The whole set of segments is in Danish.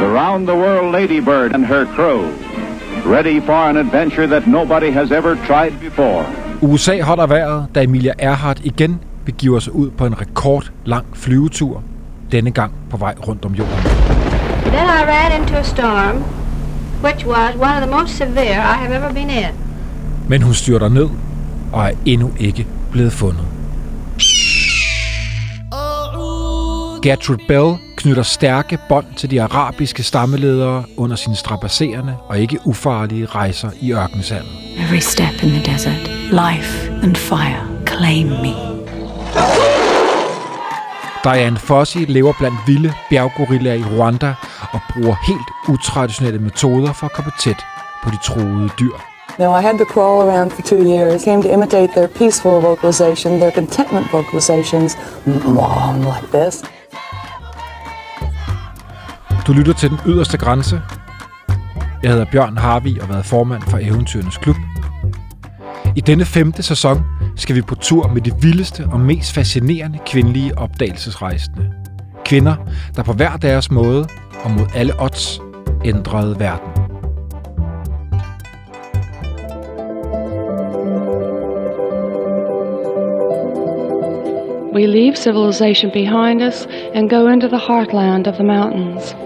the round the world ladybird and her crew, ready for an adventure that nobody has ever tried before. USA holder vejret, da Emilia Earhart igen begiver sig ud på en rekordlang flyvetur, denne gang på vej rundt om jorden. Then I ran into a storm, which was one of the most severe I have ever been in. Men hun styrter ned og er endnu ikke blevet fundet. Gertrude Bell knytter stærke bånd til de arabiske stammeledere under sine strapasserende og ikke ufarlige rejser i ørkensandet. Every step in the desert, life and fire claim me. Diane Fossey lever blandt vilde bjerggorillaer i Rwanda og bruger helt utraditionelle metoder for at komme tæt på de troede dyr. Now, I had to crawl around for two years, came to imitate their peaceful vocalization, their contentment vocalizations, mom, like this. Du lytter til Den Yderste Grænse. Jeg hedder Bjørn Harvi og har været formand for Eventyrenes Klub. I denne femte sæson skal vi på tur med de vildeste og mest fascinerende kvindelige opdagelsesrejsende. Kvinder, der på hver deres måde og mod alle odds ændrede verden. We leave civilization behind us and go into the heartland of the mountains.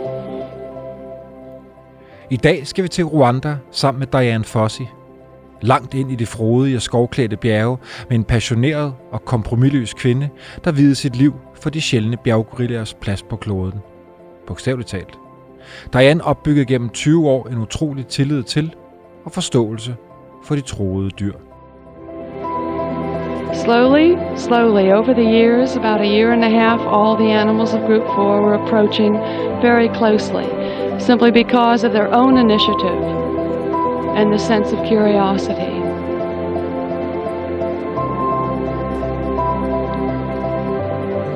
I dag skal vi til Rwanda sammen med Diane Fossey. Langt ind i det frodige og skovklædte bjerge med en passioneret og kompromilløs kvinde, der videde sit liv for de sjældne bjerggorillers plads på kloden. Bogstaveligt talt. Diane opbyggede gennem 20 år en utrolig tillid til og forståelse for de troede dyr. Slowly, slowly, over the years, about a year and a half, all the animals of Group 4 were approaching very closely, simply because of their own initiative and the sense of curiosity.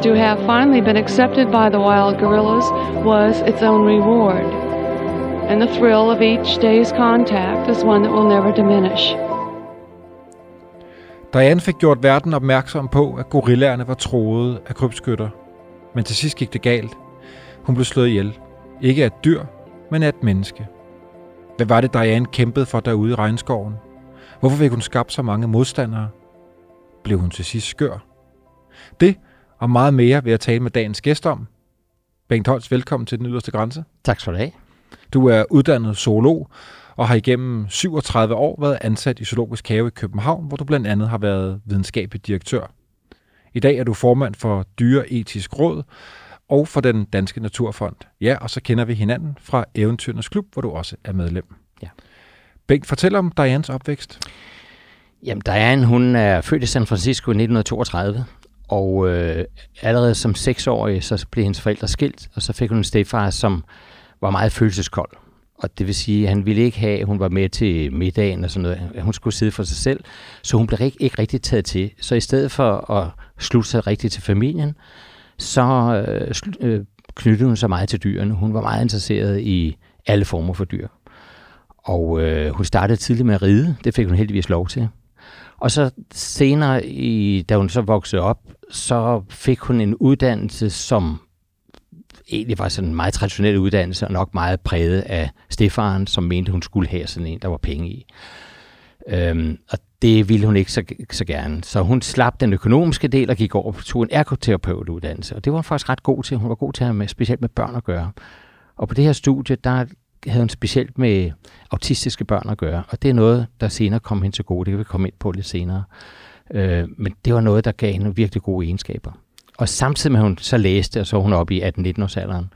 To have finally been accepted by the wild gorillas was its own reward, and the thrill of each day's contact is one that will never diminish. Diane fik gjort verden opmærksom på, at gorillaerne var troede af krybskytter. Men til sidst gik det galt. Hun blev slået ihjel. Ikke af et dyr, men af et menneske. Hvad var det, Diane kæmpede for derude i regnskoven? Hvorfor fik hun skabt så mange modstandere? Blev hun til sidst skør? Det og meget mere vil jeg tale med dagens gæst om. Bengt Holst, velkommen til Den Yderste Grænse. Tak skal du have. Du er uddannet zoolog og har igennem 37 år været ansat i Zoologisk Have i København, hvor du blandt andet har været videnskabelig direktør. I dag er du formand for Dyreetisk Råd og for den Danske Naturfond. Ja, og så kender vi hinanden fra Eventyrenes Klub, hvor du også er medlem. Ja. Bengt, fortæl om Dianes opvækst. Jamen, Diane, hun er født i San Francisco i 1932, og øh, allerede som seksårig, så blev hendes forældre skilt, og så fik hun en stedfar, som var meget følelseskold. Og det vil sige, at han ville ikke have, at hun var med til middagen og sådan noget. Hun skulle sidde for sig selv. Så hun blev ikke, ikke rigtig taget til. Så i stedet for at slutte sig rigtigt til familien, så øh, øh, knyttede hun sig meget til dyrene. Hun var meget interesseret i alle former for dyr. Og øh, hun startede tidligt med at ride. Det fik hun heldigvis lov til. Og så senere, i, da hun så voksede op, så fik hun en uddannelse, som egentlig var sådan en meget traditionel uddannelse, og nok meget præget af stefaren, som mente, hun skulle have sådan en, der var penge i. Øhm, og det ville hun ikke så, så gerne. Så hun slap den økonomiske del og gik over på tog en ergoterapeutuddannelse. Og det var hun faktisk ret god til. Hun var god til at have med, specielt med børn at gøre. Og på det her studie, der havde hun specielt med autistiske børn at gøre. Og det er noget, der senere kom hende til gode. Det kan vi komme ind på lidt senere. Øh, men det var noget, der gav hende virkelig gode egenskaber. Og samtidig med, at hun så læste, og så hun op i 18-19 års alderen,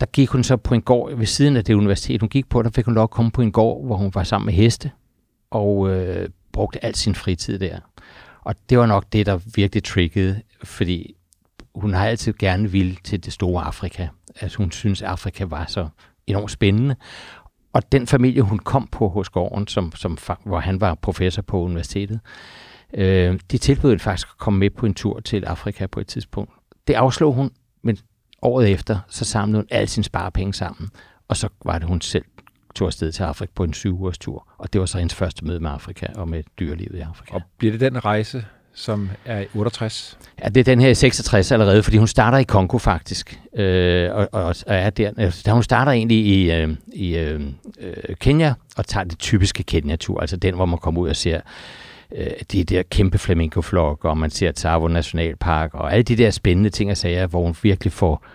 der gik hun så på en gård ved siden af det universitet, hun gik på. Der fik hun lov at komme på en gård, hvor hun var sammen med heste, og øh, brugte al sin fritid der. Og det var nok det, der virkelig triggede, fordi hun har altid gerne ville til det store Afrika. Altså hun synes, Afrika var så enormt spændende. Og den familie, hun kom på hos gården, som, som, hvor han var professor på universitetet, øh, de tilbød faktisk at komme med på en tur til Afrika på et tidspunkt. Det afslog hun, men året efter, så samlede hun alle sine sparepenge sammen, og så var det hun selv tog afsted til Afrika på en syv ugers tur. Og det var så hendes første møde med Afrika og med dyrelivet i Afrika. Og bliver det den rejse, som er i 68. Ja, det er den her i 66 allerede, fordi hun starter i Kongo faktisk, øh, og, og, og er der. Altså, hun starter egentlig i, øh, i øh, Kenya og tager det typiske Kenya-tur, altså den, hvor man kommer ud og ser øh, de der kæmpe flamingo-flokker, og man ser Tsavo Nationalpark, og alle de der spændende ting og sager, hvor hun virkelig får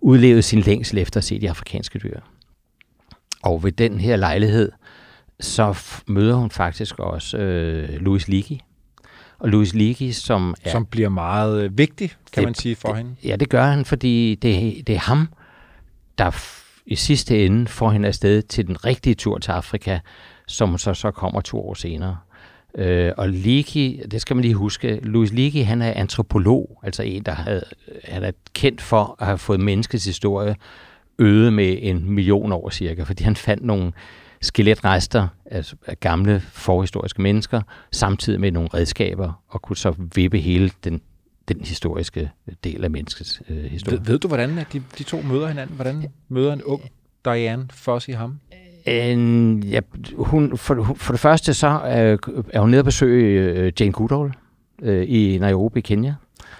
udlevet sin længsel efter at se de afrikanske dyr. Og ved den her lejlighed, så møder hun faktisk også øh, Louis Leakey. Og Louis Leakey, som er... Som bliver meget øh, vigtig, kan det, man sige, for det, hende. Ja, det gør han, fordi det, det er ham, der i sidste ende får hende afsted til den rigtige tur til Afrika, som så, så kommer to år senere. Øh, og Leakey, det skal man lige huske, Louis Leakey, han er antropolog, altså en, der havde, han er kendt for at have fået menneskets historie øget med en million år cirka, fordi han fandt nogle skeletrester altså af gamle forhistoriske mennesker, samtidig med nogle redskaber, og kunne så vippe hele den, den historiske del af menneskets øh, historie. Ved, ved du, hvordan de, de to møder hinanden? Hvordan møder en ung Diane Fossey ham? Øh, ja, hun, for, for det første så øh, er hun nede at besøge øh, Jane Goodall øh, i Nairobi, Kenya.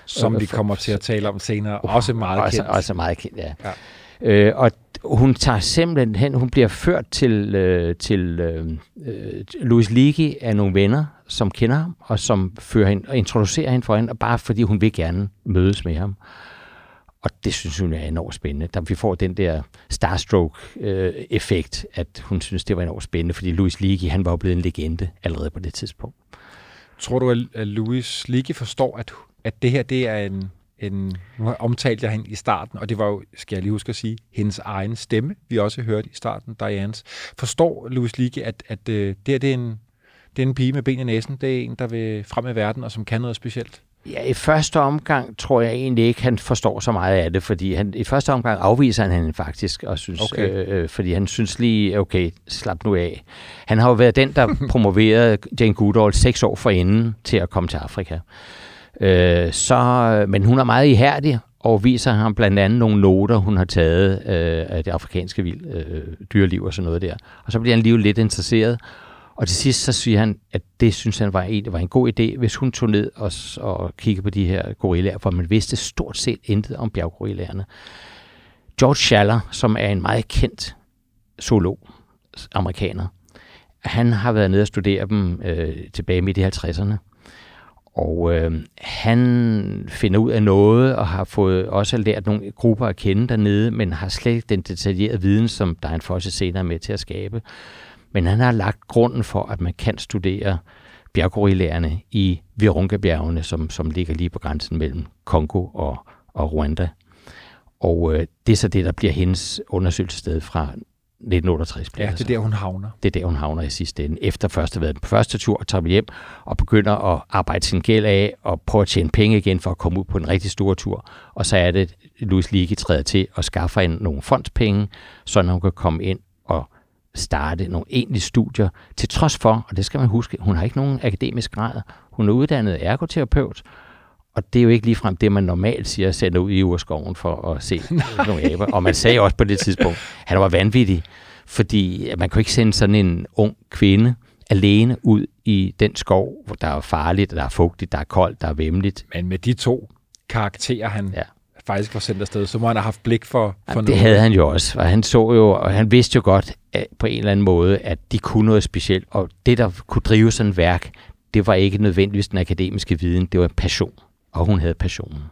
Som vi kommer til at tale om senere. Uh, også meget også, kendt. Også meget kendt, ja. ja. Øh, og hun tager simpelthen hen, hun bliver ført til, øh, til øh, øh Louis Leakey af nogle venner, som kender ham, og som fører hende, og introducerer hende for hende, bare fordi hun vil gerne mødes med ham. Og det synes hun er enormt spændende. Da vi får den der Starstruck-effekt, øh, at hun synes, det var enormt spændende, fordi Louis Leakey, han var jo blevet en legende allerede på det tidspunkt. Tror du, at Louis Leakey forstår, at, at det her det er en, en... Nu har omtalt jeg hende i starten, og det var jo, skal jeg lige huske at sige, hendes egen stemme, vi også hørte i starten, Dianes. Forstår Louis Leakey, at, at øh, det her det er en, det er en pige med ben i næsen, det er en, der vil frem i verden, og som kan noget specielt? Ja, i første omgang tror jeg egentlig ikke, han forstår så meget af det, fordi han, i første omgang afviser han hende faktisk, og synes, okay. Øh, øh, fordi han synes lige, okay, slap nu af. Han har jo været den, der promoverede Jane Goodall seks år forinden til at komme til Afrika. Øh, så, men hun er meget ihærdig, og viser ham blandt andet nogle noter, hun har taget øh, af det afrikanske vild, øh, dyreliv og sådan noget der. Og så bliver han lige lidt interesseret, og til sidst så siger han, at det synes han var en, var en god idé, hvis hun tog ned og, og kiggede på de her gorillaer, for man vidste stort set intet om bjerggorillerne. George Schaller, som er en meget kendt zoolog, amerikaner, han har været nede og studere dem øh, tilbage midt i 50'erne. Og øh, han finder ud af noget, og har fået også lært nogle grupper at kende dernede, men har slet ikke den detaljerede viden, som Diane Fosse senere er med til at skabe. Men han har lagt grunden for, at man kan studere bjerggorillerne i Virunga-bjergene, som, som ligger lige på grænsen mellem Kongo og, og Rwanda. Og øh, det er så det, der bliver hendes undersøgelsessted fra 1968. Ja, det er der, hun havner. Det er der, hun havner i sidste ende. Efter først at have været på første tur, tager vi hjem og begynder at arbejde sin gæld af og prøve at tjene penge igen for at komme ud på en rigtig stor tur. Og så er det, Louis Leakey træder til og skaffer ind nogle fondspenge, så hun kan komme ind og starte nogle egentlige studier, til trods for, og det skal man huske, hun har ikke nogen akademisk grad. Hun er uddannet ergoterapeut, og det er jo ikke ligefrem det, man normalt siger, at sende ud i urskoven for at se nogle aber. Og man sagde også på det tidspunkt, at han var vanvittig, fordi man kan ikke sende sådan en ung kvinde alene ud i den skov, hvor der er farligt, der er fugtigt, der er koldt, der er vemmeligt. Men med de to karakterer, han ja faktisk var sendt afsted, så må han have haft blik for, for ja, noget. Det havde han jo også, og han så jo, og han vidste jo godt at på en eller anden måde, at de kunne noget specielt, og det, der kunne drive sådan et værk, det var ikke nødvendigvis den akademiske viden, det var passion, og hun havde passionen.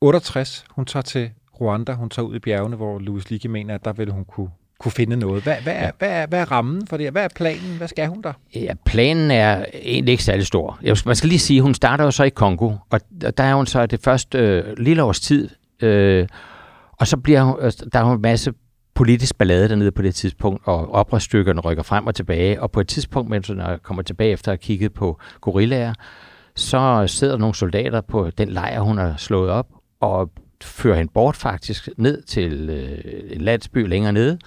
68, hun tager til Rwanda, hun tager ud i bjergene, hvor Louis Ligge mener, at der ville hun kunne kunne finde noget. Hvad, hvad, er, hvad, er, hvad er rammen for det? Hvad er planen? Hvad skal hun der? Ja, planen er egentlig ikke særlig stor. Jeg, man skal lige sige, hun starter jo så i Kongo, og der er hun så det første øh, lille års tid, øh, og så bliver hun, øh, der er en masse politisk ballade dernede på det tidspunkt, og oprørsstykkerne rykker frem og tilbage, og på et tidspunkt, mens hun kommer tilbage efter at have kigget på gorillaer, så sidder nogle soldater på den lejr, hun har slået op, og fører hende bort faktisk ned til øh, en landsby længere nede,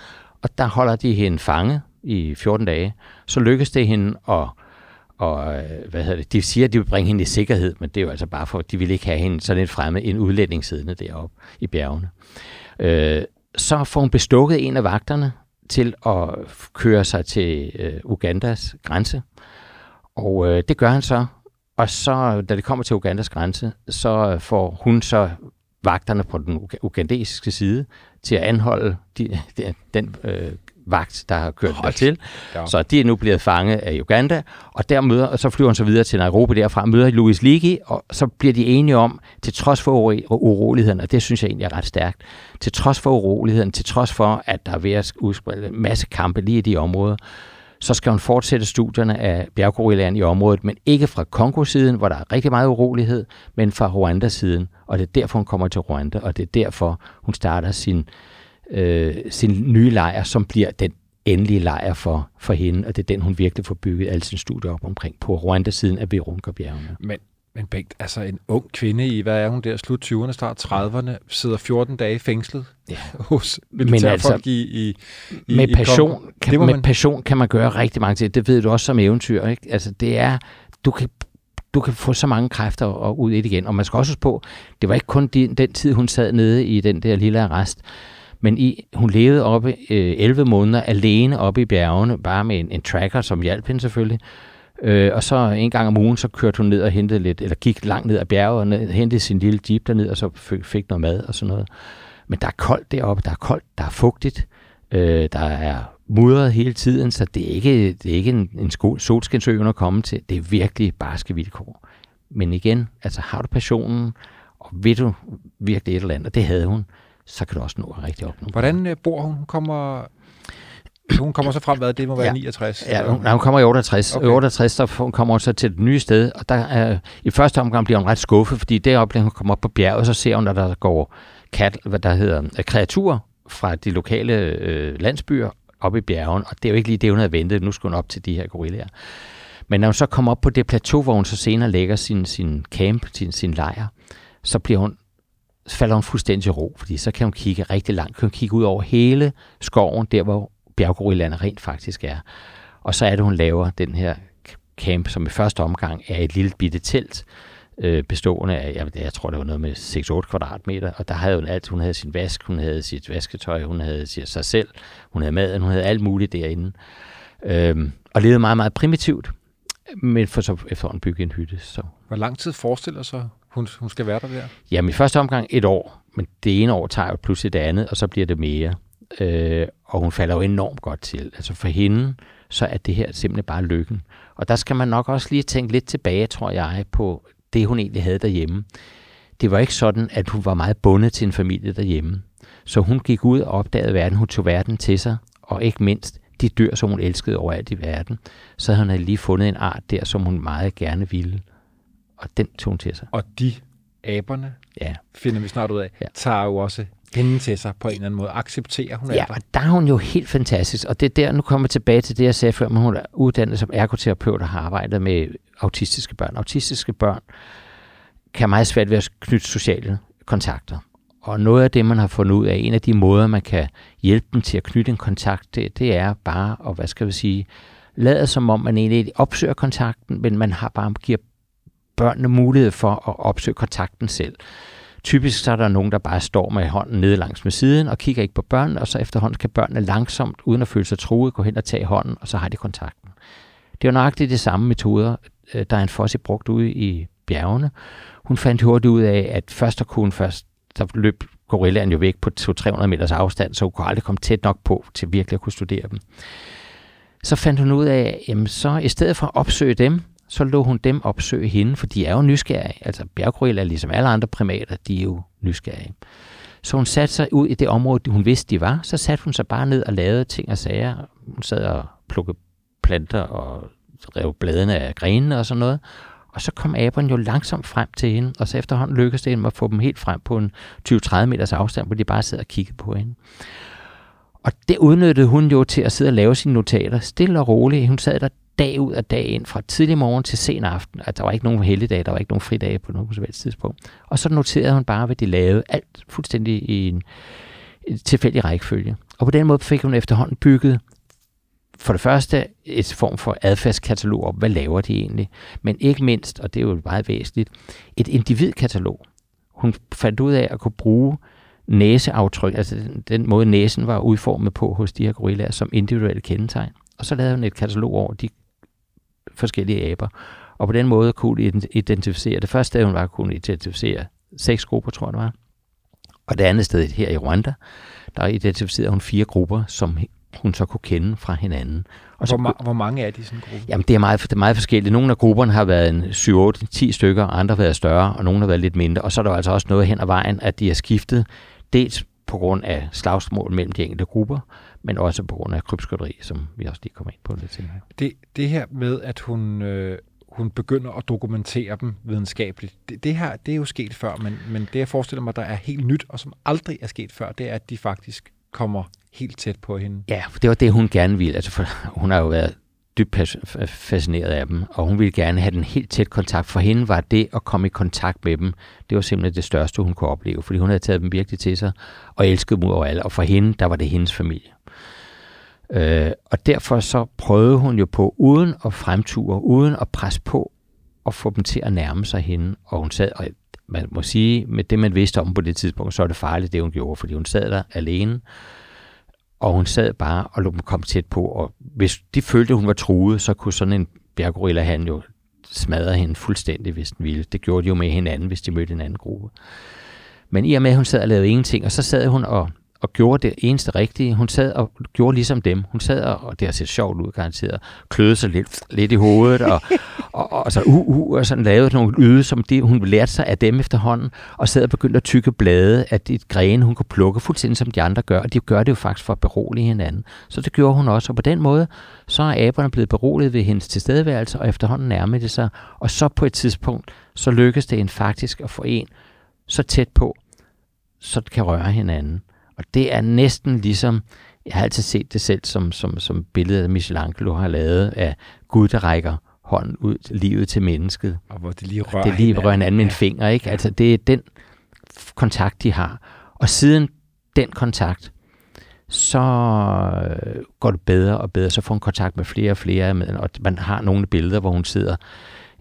og der holder de hende fange i 14 dage. Så lykkes det hende at og øh, hvad hedder det, de siger, at de vil bringe hende i sikkerhed, men det er jo altså bare for, at de vil ikke have hende sådan en fremme, en udlænding siddende deroppe i bjergene. Øh, så får hun bestukket en af vagterne til at køre sig til øh, Ugandas grænse, og øh, det gør han så, og så, da det kommer til Ugandas grænse, så får hun så vagterne på den ugandesiske side til at anholde de, de, den øh, vagt, der har kørt der til. Ja. Så de er nu blevet fanget af Uganda, og der møder, og så flyver hun så videre til Nairobi derfra, møder Louis Ligi, og så bliver de enige om, til trods for uroligheden, og det synes jeg egentlig er ret stærkt, til trods for uroligheden, til trods for, at der er ved at udspille en masse kampe lige i de områder, så skal hun fortsætte studierne af bjerggorillaen i området, men ikke fra Kongo-siden, hvor der er rigtig meget urolighed, men fra Rwanda-siden. Og det er derfor, hun kommer til Rwanda, og det er derfor, hun starter sin, øh, sin nye lejr, som bliver den endelige lejr for, for hende, og det er den, hun virkelig får bygget alle sine studier op omkring på Rwanda-siden af Virunga-bjergene. Men men Bengt, altså en ung kvinde i, hvad er hun der, slut 20'erne, start 30'erne, sidder 14 dage fængslet ja. hos militærfolk altså, i, i, med i passion, kan, med man... passion kan man gøre rigtig mange ting. Det ved du også som eventyr. Ikke? Altså, det er, du kan du kan få så mange kræfter og ud i det igen. Og man skal også huske på, det var ikke kun de, den tid, hun sad nede i den der lille arrest, men i, hun levede oppe øh, 11 måneder alene oppe i bjergene, bare med en, en tracker, som hjalp hende selvfølgelig. Øh, og så en gang om ugen, så kørte hun ned og hentede lidt, eller gik langt ned ad bjerget og ned, hentede sin lille jeep derned, og så fik, noget mad og sådan noget. Men der er koldt deroppe, der er koldt, der er fugtigt, øh, der er mudret hele tiden, så det er ikke, det er ikke en, en solskinsø at komme til. Det er virkelig barske vilkår. Men igen, altså har du passionen, og vil du virkelig et eller andet, og det havde hun, så kan du også nå rigtig op. Hvordan øh, bor hun? Hun kommer hun kommer så frem, hvad det må være ja. 69? Ja, hun, nej, hun kommer i 68. Okay. I 68 så hun kommer hun så til det nye sted, og der er, i første omgang bliver hun ret skuffet, fordi deroppe, hun kommer op på bjerget, så ser hun, at der går kat, hvad der hedder, øh, kreaturer fra de lokale øh, landsbyer op i bjergen, og det er jo ikke lige det, hun havde ventet. Nu skulle hun op til de her gorillaer. Men når hun så kommer op på det plateau, hvor hun så senere lægger sin, sin camp, sin, sin lejr, så bliver hun falder hun fuldstændig ro, fordi så kan hun kigge rigtig langt, kan hun kigge ud over hele skoven, der hvor bjerggorillaerne rent faktisk er. Og så er det, hun laver den her camp, som i første omgang er et lille bitte telt, øh, bestående af, jeg, jeg tror, det var noget med 6-8 kvadratmeter, og der havde hun alt. Hun havde sin vask, hun havde sit vasketøj, hun havde sig selv, hun havde maden, hun havde alt muligt derinde. Øhm, og levede meget, meget primitivt, men for så efterhånden bygge en hytte. Så. Hvor lang tid forestiller sig hun, hun skal være der der? Jamen i første omgang et år, men det ene år tager jo pludselig det andet, og så bliver det mere øh, og hun falder jo enormt godt til. Altså for hende, så er det her simpelthen bare lykken. Og der skal man nok også lige tænke lidt tilbage, tror jeg, på det, hun egentlig havde derhjemme. Det var ikke sådan, at hun var meget bundet til en familie derhjemme. Så hun gik ud og opdagede verden, hun tog verden til sig, og ikke mindst de dyr, som hun elskede overalt i verden. Så havde hun lige fundet en art der, som hun meget gerne ville. Og den tog hun til sig. Og de aberne, ja. finder vi snart ud af, ja. tager jo også hende til sig på en eller anden måde. Accepterer hun Ja, og der er hun jo helt fantastisk. Og det er der, nu kommer jeg tilbage til det, jeg sagde før, men hun er uddannet som ergoterapeut og har arbejdet med autistiske børn. Autistiske børn kan meget svært ved at knytte sociale kontakter. Og noget af det, man har fundet ud af, en af de måder, man kan hjælpe dem til at knytte en kontakt, det, det er bare at, hvad skal vi sige, lade som om, man egentlig opsøger kontakten, men man har bare giver børnene mulighed for at opsøge kontakten selv. Typisk så er der nogen, der bare står med hånden nede langs med siden og kigger ikke på børnene, og så efterhånden kan børnene langsomt, uden at føle sig truet, gå hen og tage hånden, og så har de kontakten. Det er jo nøjagtigt de samme metoder, øh, der er en Fossi brugt ude i bjergene. Hun fandt hurtigt ud af, at først og kun først, der løb gorillaen jo væk på 200-300 meters afstand, så hun kunne aldrig komme tæt nok på til virkelig at kunne studere dem. Så fandt hun ud af, at så i stedet for at opsøge dem, så lå hun dem opsøge hende, for de er jo nysgerrige. Altså bjerggorillaer, ligesom alle andre primater, de er jo nysgerrige. Så hun satte sig ud i det område, hun vidste, de var. Så satte hun sig bare ned og lavede ting og sager. Hun sad og plukkede planter og rev bladene af grenene og sådan noget. Og så kom aberne jo langsomt frem til hende, og så efterhånden lykkedes det hende at få dem helt frem på en 20-30 meters afstand, hvor de bare sad og kiggede på hende. Og det udnyttede hun jo til at sidde og lave sine notater, stille og roligt. Hun sad der dag ud af dag ind, fra tidlig morgen til sen aften. At der var ikke nogen helligdag, der var ikke nogen fridage på nogen som helst tidspunkt. Og så noterede hun bare, hvad de lavede. Alt fuldstændig i en, en tilfældig rækkefølge. Og på den måde fik hun efterhånden bygget for det første et form for adfærdskatalog op, hvad laver de egentlig? Men ikke mindst, og det er jo meget væsentligt, et individkatalog. Hun fandt ud af at kunne bruge næseaftryk, altså den, den måde næsen var udformet på hos de her gorillaer som individuelle kendetegn. Og så lavede hun et katalog over de forskellige aber. Og på den måde kunne hun identificere, det første sted hun var, kunne identificere seks grupper, tror jeg det var. Og det andet sted her i Rwanda, der identificerede hun fire grupper, som hun så kunne kende fra hinanden. Og så, hvor, ma- hvor mange er de sådan gruppe? Jamen, det er, meget, det er meget forskelligt. Nogle af grupperne har været en 7, 8, 10 stykker, andre har været større, og nogle har været lidt mindre. Og så er der altså også noget hen ad vejen, at de har skiftet, dels på grund af slagsmål mellem de enkelte grupper, men også på grund af krybskytteri, som vi også lige kommer ind på lidt senere. Det, det her med, at hun, øh, hun begynder at dokumentere dem videnskabeligt, det, det her det er jo sket før, men, men det jeg forestiller mig, der er helt nyt, og som aldrig er sket før, det er, at de faktisk kommer helt tæt på hende. Ja, for det var det, hun gerne ville. Altså, for hun har jo været dybt fascineret af dem, og hun ville gerne have den helt tæt kontakt. For hende var det at komme i kontakt med dem, det var simpelthen det største, hun kunne opleve, fordi hun havde taget dem virkelig til sig, og elskede dem over alle, og for hende, der var det hendes familie. Øh, og derfor så prøvede hun jo på, uden at fremture, uden at presse på, at få dem til at nærme sig hende, og hun sad, og man må sige, med det man vidste om på det tidspunkt, så er det farligt, det hun gjorde, fordi hun sad der alene, og hun sad bare og lå dem komme tæt på, og hvis de følte, at hun var truet, så kunne sådan en bjerggorilla han jo smadre hende fuldstændig, hvis den ville. Det gjorde de jo med hinanden, hvis de mødte en anden gruppe. Men i og med, at hun sad og lavede ingenting, og så sad hun og og gjorde det eneste rigtige. Hun sad og gjorde ligesom dem. Hun sad og, og det har set sjovt ud, garanteret, kløede sig lidt, lidt i hovedet, og, og, og, og så uh, uh, og sådan lavede nogle lyde, som de, hun lærte sig af dem efterhånden, og sad og begyndte at tykke blade af de grene, hun kunne plukke, fuldstændig som de andre gør, og de gør det jo faktisk for at berolige hinanden. Så det gjorde hun også, og på den måde, så er aberne blevet beroliget ved hendes tilstedeværelse, og efterhånden nærmede det sig, og så på et tidspunkt, så lykkedes det hende faktisk at få en så tæt på, så det kan røre hinanden. Og det er næsten ligesom, jeg har altid set det selv som, som, som billedet, af Michelangelo har lavet af Gud, der rækker hånden ud livet til mennesket. Og hvor det lige rører Det lige rører hinanden med en finger, ikke? Ja. Altså, det er den kontakt, de har. Og siden den kontakt, så øh, går det bedre og bedre. Så får hun kontakt med flere og flere, og man har nogle billeder, hvor hun sidder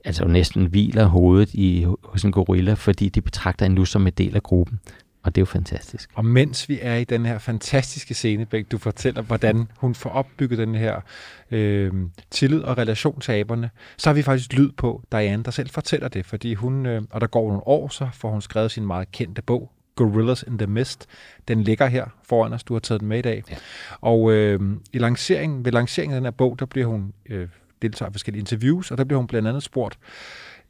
altså næsten hviler hovedet i, hos en gorilla, fordi de betragter hende nu som en del af gruppen. Og det er jo fantastisk. Og mens vi er i den her fantastiske scene, Bæk, du fortæller, hvordan hun får opbygget den her øh, tillid og relation til aberne, så har vi faktisk lyd på Diane, der selv fortæller det, fordi hun, øh, og der går nogle år, så får hun skrevet sin meget kendte bog, Gorillas in the Mist. Den ligger her foran os, du har taget den med i dag. Ja. Og øh, i lanceringen, ved lanceringen af den her bog, der bliver hun øh, deltager i forskellige interviews, og der bliver hun blandt andet spurgt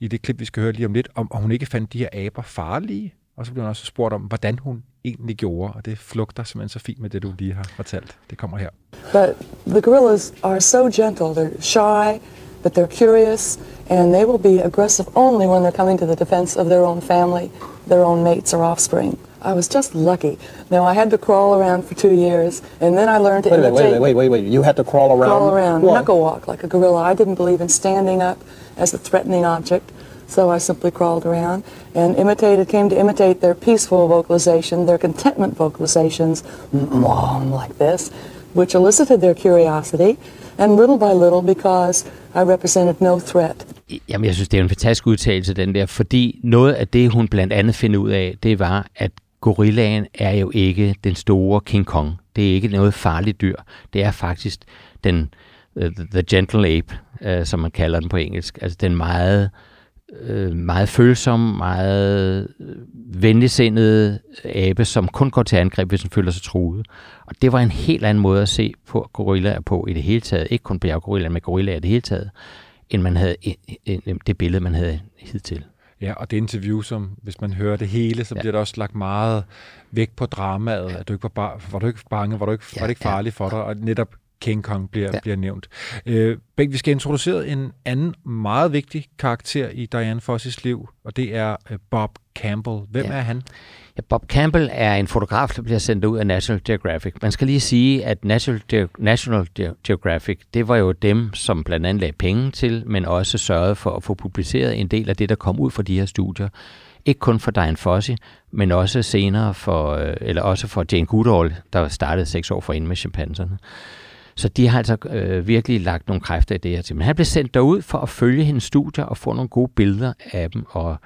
i det klip, vi skal høre lige om lidt, om, om hun ikke fandt de her aber farlige, og så blev hun også spurgt om, hvordan hun egentlig gjorde, og det flugter simpelthen så fint med det, du lige har fortalt. Det kommer her. But the gorillas are so gentle. They're shy, but they're curious, and they will be aggressive only when they're coming to the defense of their own family, their own mates or offspring. I was just lucky. Now I had to crawl around for two years, and then I learned to wait, imitate. Wait, wait, wait, wait, wait! You had to crawl around. Crawl around, Why? knuckle walk like a gorilla. I didn't believe in standing up as a threatening object. So I simply crawled around and imitated, came to imitate their peaceful vocalization, their contentment vocalizations, mom, like this, which elicited their curiosity. And little by little, because I represented no threat. Jamen, jeg synes, det er en fantastisk udtalelse, den der, fordi noget af det, hun blandt andet finder ud af, det var, at gorillaen er jo ikke den store King Kong. Det er ikke noget farligt dyr. Det er faktisk den uh, the gentle ape, uh, som man kalder den på engelsk. Altså den meget øh, meget følsom, meget øh, venligsindede abe, som kun går til angreb, hvis den føler sig truet. Og det var en helt anden måde at se på gorillaer på i det hele taget. Ikke kun bjerggorillaer, men gorillaer i det hele taget, end man havde det billede, man havde hidtil. Ja, og det interview, som hvis man hører det hele, så ja. bliver der også lagt meget vægt på dramaet, at du ikke var, bare, var du ikke bange, var, du ikke, ja, var det ikke farligt for dig, og netop King Kong bliver, ja. bliver nævnt. Øh, Bæk, vi skal introducere en anden meget vigtig karakter i Diane Fossis liv, og det er øh, Bob Campbell. Hvem ja. er han? Ja, Bob Campbell er en fotograf, der bliver sendt ud af National Geographic. Man skal lige sige, at National, Ge- National Ge- Geographic, det var jo dem, som blandt andet lagde penge til, men også sørgede for at få publiceret en del af det, der kom ud fra de her studier. Ikke kun for Diane Fossey, men også senere for, øh, eller også for Jane Goodall, der startede seks år forinden med chimpanserne. Så de har altså øh, virkelig lagt nogle kræfter i det her til. Men han blev sendt derud for at følge hendes studier og få nogle gode billeder af dem. Og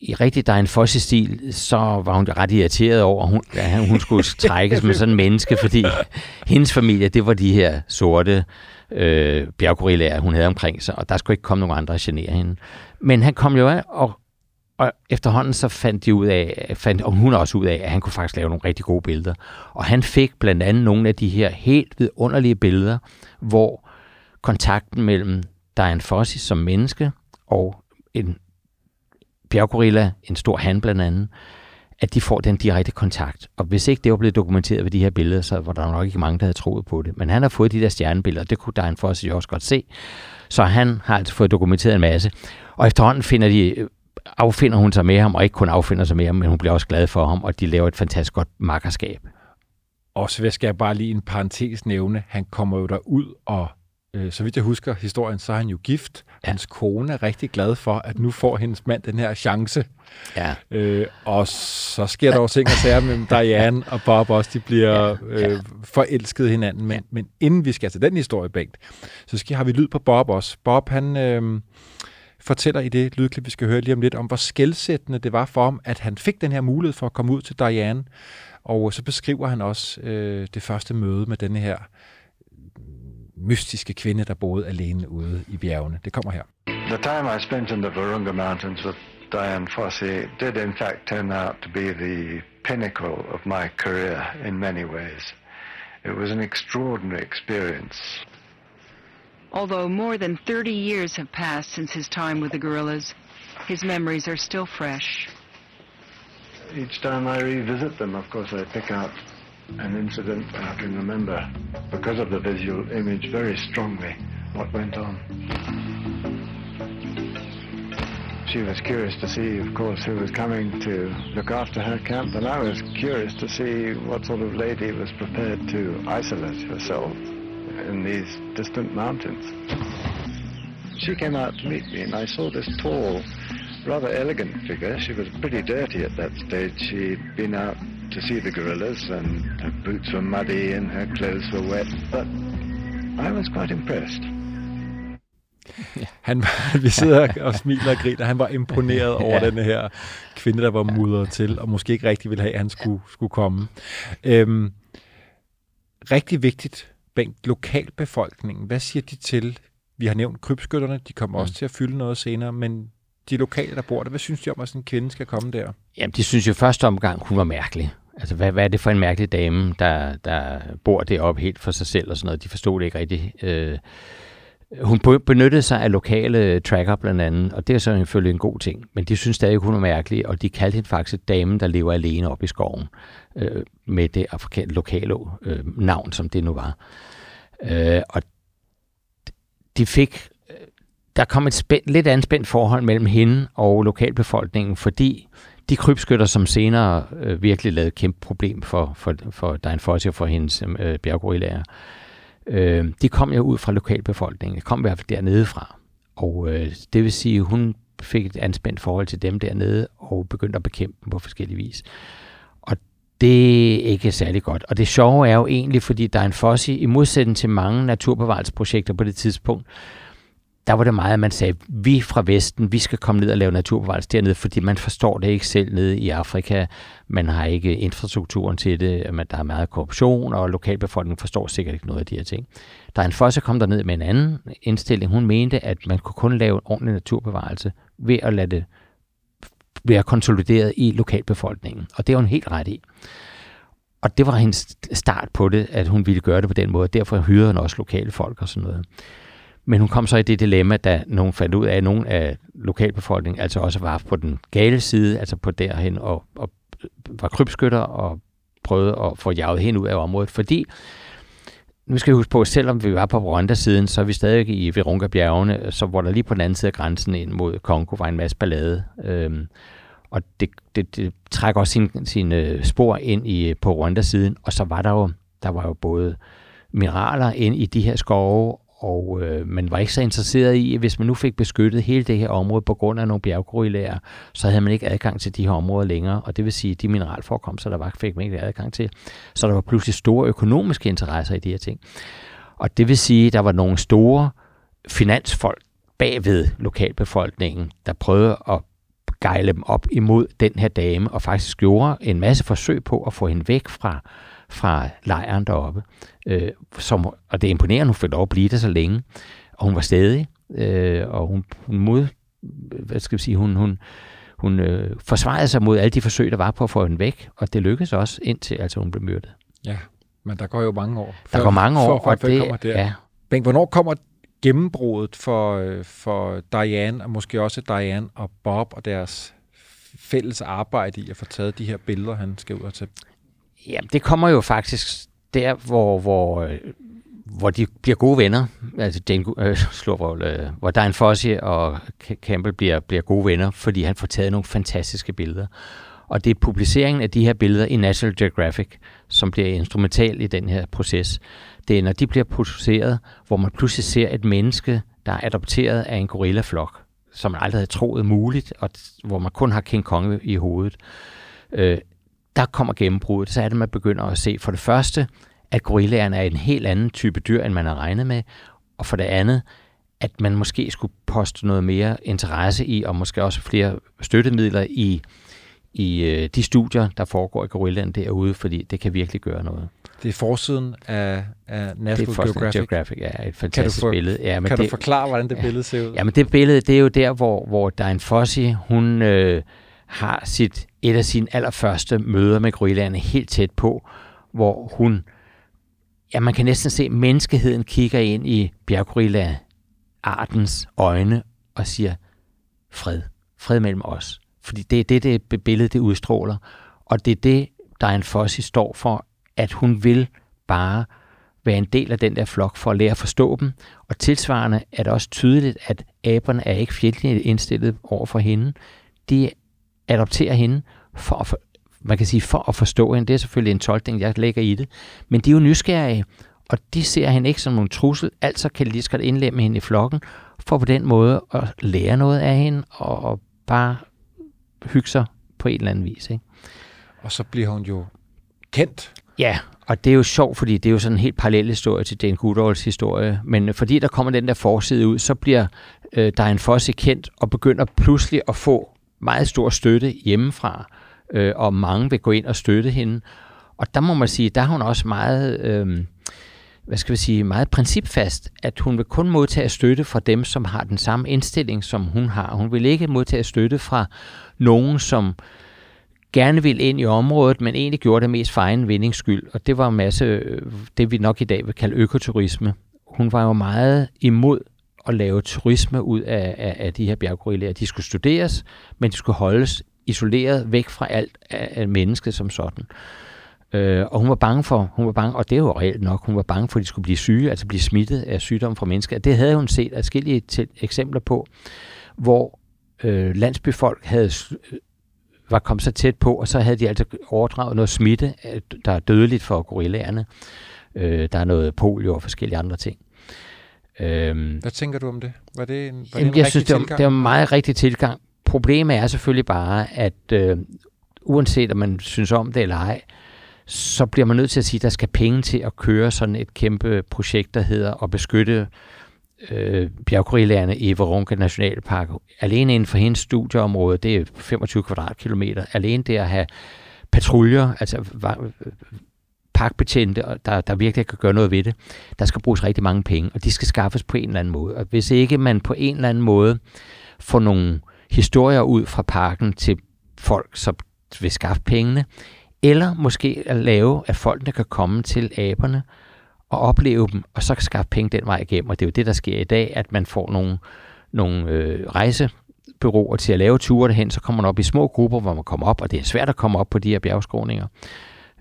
i rigtig Diane Fossey-stil, så var hun ret irriteret over, at hun, at hun skulle trækkes med sådan en menneske, fordi hendes familie, det var de her sorte øh, bjerggorillaer, hun havde omkring sig, og der skulle ikke komme nogen andre at genere hende. Men han kom jo af, og, og efterhånden så fandt de ud af, fandt, og hun også ud af, at han kunne faktisk lave nogle rigtig gode billeder. Og han fik blandt andet nogle af de her helt vidunderlige billeder, hvor kontakten mellem Diane Fossey som menneske og en bjerggorilla, en stor han blandt andet, at de får den direkte kontakt. Og hvis ikke det var blevet dokumenteret ved de her billeder, så var der nok ikke mange, der havde troet på det. Men han har fået de der stjernebilleder, det kunne Diane Fossey jo også godt se. Så han har altså fået dokumenteret en masse. Og efterhånden finder de, affinder hun sig med ham, og ikke kun affinder sig med ham, men hun bliver også glad for ham, og de laver et fantastisk godt makkerskab. Og så skal jeg bare lige en parentes nævne, han kommer jo derud og øh, så vidt jeg husker historien, så er han jo gift. Ja. Hans kone er rigtig glad for, at nu får hendes mand den her chance. Ja. Øh, og så sker der også ting og sager mellem Diane og Bob også. De bliver ja. Øh, forelsket hinanden. Men, ja. men inden vi skal til den historie, Bengt, så skal, har vi lyd på Bob også. Bob, han... Øh, fortæller i det lydklip, vi skal høre lige om lidt, om hvor skældsættende det var for ham, at han fik den her mulighed for at komme ud til Diane. Og så beskriver han også øh, det første møde med denne her mystiske kvinde, der boede alene ude i bjergene. Det kommer her. The time I spent in the Virunga Mountains with Diane Fossey did in fact turn out to be the pinnacle of my career in many ways. It was an extraordinary experience. Although more than 30 years have passed since his time with the gorillas, his memories are still fresh. Each time I revisit them, of course, I pick out an incident I can remember because of the visual image very strongly what went on. She was curious to see, of course, who was coming to look after her camp, and I was curious to see what sort of lady was prepared to isolate herself in these distant mountains. She came out to meet me, and I saw this tall, rather elegant figure. She was pretty dirty at that stage. She'd been out to see the gorillas, and her boots were muddy and her clothes were wet, but I was quite impressed. Han, vi sidder og smiler og griner. Han var imponeret over ja. den her kvinde, der var mudret til, og måske ikke rigtig ville have, at han skulle, skulle komme. Øhm, rigtig vigtigt, Bengt, lokalbefolkningen. Hvad siger de til? Vi har nævnt krybskytterne, de kommer mm. også til at fylde noget senere, men de lokale, der bor der, hvad synes de om, at sådan en kvinde skal komme der? Jamen, de synes jo første omgang, hun var mærkelig. Altså, hvad, hvad er det for en mærkelig dame, der, der bor deroppe helt for sig selv og sådan noget? De forstod det ikke rigtigt. Øh, hun benyttede sig af lokale tracker blandt andet, og det er så selvfølgelig en god ting. Men de synes stadig, hun er mærkelig, og de kaldte hende faktisk damen, der lever alene op i skoven, øh, med det afrikanske lokale øh, navn, som det nu var. Øh, og de fik, øh, der kom et spænd, lidt anspændt forhold mellem hende og lokalbefolkningen, fordi de krybskytter, som senere øh, virkelig lavede kæmpe problem for, for, for Diane Fossey og for hendes øh, bjerggorillager, øh, øh, de kom jo ud fra lokalbefolkningen. De kom i hvert fald dernede fra. Og øh, det vil sige, at hun fik et anspændt forhold til dem dernede, og begyndte at bekæmpe dem på forskellige vis. Og det er ikke særlig godt. Og det sjove er jo egentlig, fordi der er en fossi, i modsætning til mange naturbevarelsesprojekter på det tidspunkt, der var det meget, at man sagde, vi fra Vesten, vi skal komme ned og lave naturbevarelse dernede, fordi man forstår det ikke selv nede i Afrika. Man har ikke infrastrukturen til det, men der er meget korruption, og lokalbefolkningen forstår sikkert ikke noget af de her ting. Der er en Fosse kom der ned med en anden indstilling. Hun mente, at man kunne kun lave en ordentlig naturbevarelse ved at lade det være konsolideret i lokalbefolkningen. Og det var hun helt ret i. Og det var hendes start på det, at hun ville gøre det på den måde. Derfor hyrede hun også lokale folk og sådan noget. Men hun kom så i det dilemma, da nogen fandt ud af, at nogen af lokalbefolkningen altså også var på den gale side, altså på derhen, og, og var krybskytter og prøvede at få jaget hende ud af området, fordi nu skal vi huske på, at selvom vi var på Rwanda-siden, så er vi stadig i Virunga-bjergene, så hvor der lige på den anden side af grænsen ind mod Kongo var en masse ballade. Øhm, og det, det, det trækker også sine sin, øh, spor ind i, øh, på Rwanda-siden, og så var der jo, der var jo både mineraler ind i de her skove, og øh, man var ikke så interesseret i, at hvis man nu fik beskyttet hele det her område på grund af nogle bjerggorillager, så havde man ikke adgang til de her områder længere, og det vil sige, at de mineralforekomster, der var, fik man ikke adgang til. Så der var pludselig store økonomiske interesser i de her ting. Og det vil sige, at der var nogle store finansfolk bagved lokalbefolkningen, der prøvede at gejle dem op imod den her dame, og faktisk gjorde en masse forsøg på at få hende væk fra, fra lejren deroppe. Øh, som, og det er imponerende, hun fik lov at blive der så længe. Og hun var stadig, øh, og hun, hun mod, hvad skal vi sige, hun, hun, hun øh, forsvarede sig mod alle de forsøg, der var på at få hende væk, og det lykkedes også, indtil altså, hun blev myrdet. Ja, men der går jo mange år. Der går mange år, for, for, og det, kommer der. ja, Bengt, hvornår kommer gennembruddet for, øh, for Diane, og måske også Diane og Bob og deres fælles arbejde i at få taget de her billeder, han skal ud og tage? Jamen, det kommer jo faktisk der, hvor, hvor, øh, hvor de bliver gode venner. Altså Jane, øh, Slurvold, øh, hvor Diane Fossey og Campbell bliver, bliver gode venner, fordi han får taget nogle fantastiske billeder. Og det er publiceringen af de her billeder i National Geographic, som bliver instrumental i den her proces. Det er, når de bliver produceret, hvor man pludselig ser et menneske, der er adopteret af en gorillaflok, som man aldrig havde troet muligt, og hvor man kun har King Kong i hovedet. Øh, der kommer gennembruddet, så er det, man begynder at se for det første, at gorillaerne er en helt anden type dyr, end man har regnet med, og for det andet, at man måske skulle poste noget mere interesse i, og måske også flere støttemidler i, i øh, de studier, der foregår i gorillaen derude, fordi det kan virkelig gøre noget. Det er forsiden af, af National det er Geographic. Geographic, ja, et Kan du, fantastisk for, billede. Ja, men kan det, du forklare, hvordan det ja. billede ser ud? Jamen det billede, det er jo der, hvor, hvor Diane Fossey, hun øh, har sit, et af sine allerførste møder med gorillaerne helt tæt på, hvor hun, ja man kan næsten se, at menneskeheden kigger ind i bjerggorilla-artens øjne og siger, fred, fred mellem os. Fordi det er det, det billede, det udstråler. Og det er det, Diane Fossey står for, at hun vil bare være en del af den der flok for at lære at forstå dem. Og tilsvarende er det også tydeligt, at aberne er ikke fjendtligt indstillet over for hende. De adopterer hende for at, for, man kan sige, for at forstå hende. Det er selvfølgelig en tolkning, jeg lægger i det. Men de er jo nysgerrige, og de ser hende ikke som nogen trussel. Altså kan de lige så godt indlemme hende i flokken, for på den måde at lære noget af hende, og, bare hygge sig på en eller anden vis. Ikke? Og så bliver hun jo kendt. Ja, og det er jo sjovt, fordi det er jo sådan en helt parallel historie til Jane Goodalls historie. Men fordi der kommer den der forside ud, så bliver øh, Diane Fossey kendt og begynder pludselig at få meget stor støtte hjemmefra. Øh, og mange vil gå ind og støtte hende. Og der må man sige, der har hun også meget... Øh, hvad skal vi sige, meget principfast, at hun vil kun modtage støtte fra dem, som har den samme indstilling, som hun har. Hun vil ikke modtage støtte fra nogen, som gerne vil ind i området, men egentlig gjorde det mest for egen vindings skyld. Og det var en masse, øh, det vi nok i dag vil kalde økoturisme. Hun var jo meget imod at lave turisme ud af, af, af de her bjerggorillaer. De skulle studeres, men de skulle holdes isoleret væk fra alt af, af mennesket som sådan. Øh, og hun var bange for, hun var bange, og det er jo reelt nok, hun var bange for, at de skulle blive syge, altså blive smittet af sygdom fra mennesker. Det havde hun set adskillige til, eksempler på, hvor øh, landsbyfolk havde øh, var kommet så tæt på, og så havde de altså overdraget noget smitte, øh, der er dødeligt for gorillaerne. Øh, der er noget polio og forskellige andre ting. Øhm, Hvad tænker du om det? Var det en, var jamen, det en jeg synes, det var, tilgang? det var en meget rigtig tilgang. Problemet er selvfølgelig bare, at øh, uanset om man synes om det eller ej, så bliver man nødt til at sige, at der skal penge til at køre sådan et kæmpe projekt, der hedder at beskytte øh, bjerggorillaerne i Virunga Nationalpark. Alene inden for hendes studieområde, det er 25 kvadratkilometer. Alene det at have patruljer, altså parkbetjente, der, der virkelig kan gøre noget ved det, der skal bruges rigtig mange penge, og de skal skaffes på en eller anden måde. Og hvis ikke man på en eller anden måde får nogle historier ud fra parken til folk, som vil skaffe pengene, eller måske at lave, at folkene kan komme til aberne, og opleve dem, og så skaffe penge den vej igennem. Og det er jo det, der sker i dag, at man får nogle, nogle øh, rejsebyråer til at lave ture derhen, så kommer man op i små grupper, hvor man kommer op, og det er svært at komme op på de her bjergskråninger.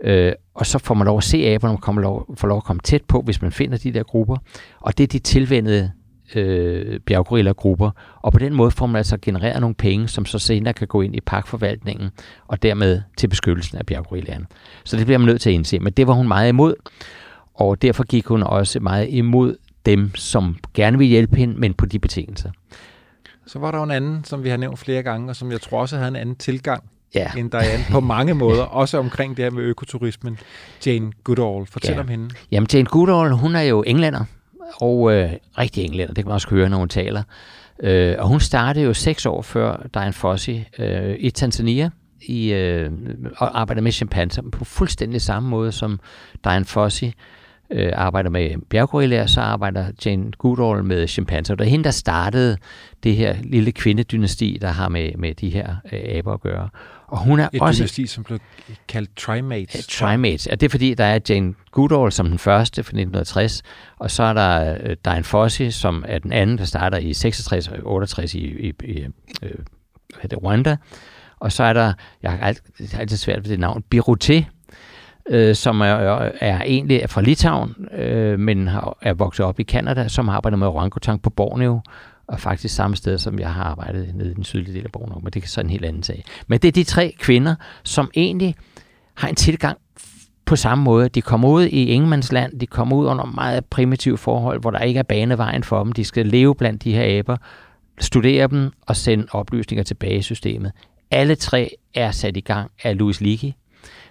Øh, og så får man lov at se aberne, man kommer lov, får lov at komme tæt på, hvis man finder de der grupper. Og det er de tilvendede øh, bjerggorilla-grupper. Og på den måde får man altså genereret nogle penge, som så senere kan gå ind i parkforvaltningen, og dermed til beskyttelsen af bjerggorillaerne. Så det bliver man nødt til at indse. Men det var hun meget imod og derfor gik hun også meget imod dem, som gerne vil hjælpe hende, men på de betingelser. Så var der en anden, som vi har nævnt flere gange, og som jeg tror også havde en anden tilgang ja. end Diane på mange måder, også omkring det her med økoturismen. Jane Goodall, fortæl ja. om hende. Jamen Jane Goodall, hun er jo englænder, og øh, rigtig englænder, det kan man også høre, når hun taler. Øh, og hun startede jo seks år før Diane Fossey øh, i Tanzania i, øh, og arbejder med chimpanser på fuldstændig samme måde som Diane Fossey øh, arbejder med bjerggorillaer, så arbejder Jane Goodall med chimpanser. Det er hende, der startede det her lille kvindedynasti, der har med, med de her øh, aber at gøre. Og hun er Et også... dynasti, som blev kaldt Trimates. Ja, Trimates. Og det er fordi, der er Jane Goodall som den første fra 1960, og så er der øh, Diane Fossey, som er den anden, der starter i 66 og 68 i, i, i hedder det, Rwanda. Og så er der, jeg har altid, altid svært ved det navn, Biroté, øh, som er, er egentlig fra Litauen, øh, men har, er vokset op i Kanada, som arbejder med orangutang på Borneo, og faktisk samme sted, som jeg har arbejdet nede i den sydlige del af Borneo, men det er så en helt anden sag. Men det er de tre kvinder, som egentlig har en tilgang på samme måde. De kommer ud i ingenmandsland, de kommer ud under meget primitive forhold, hvor der ikke er banevejen for dem. De skal leve blandt de her aber, studere dem og sende oplysninger tilbage i systemet. Alle tre er sat i gang af Louis Leakey,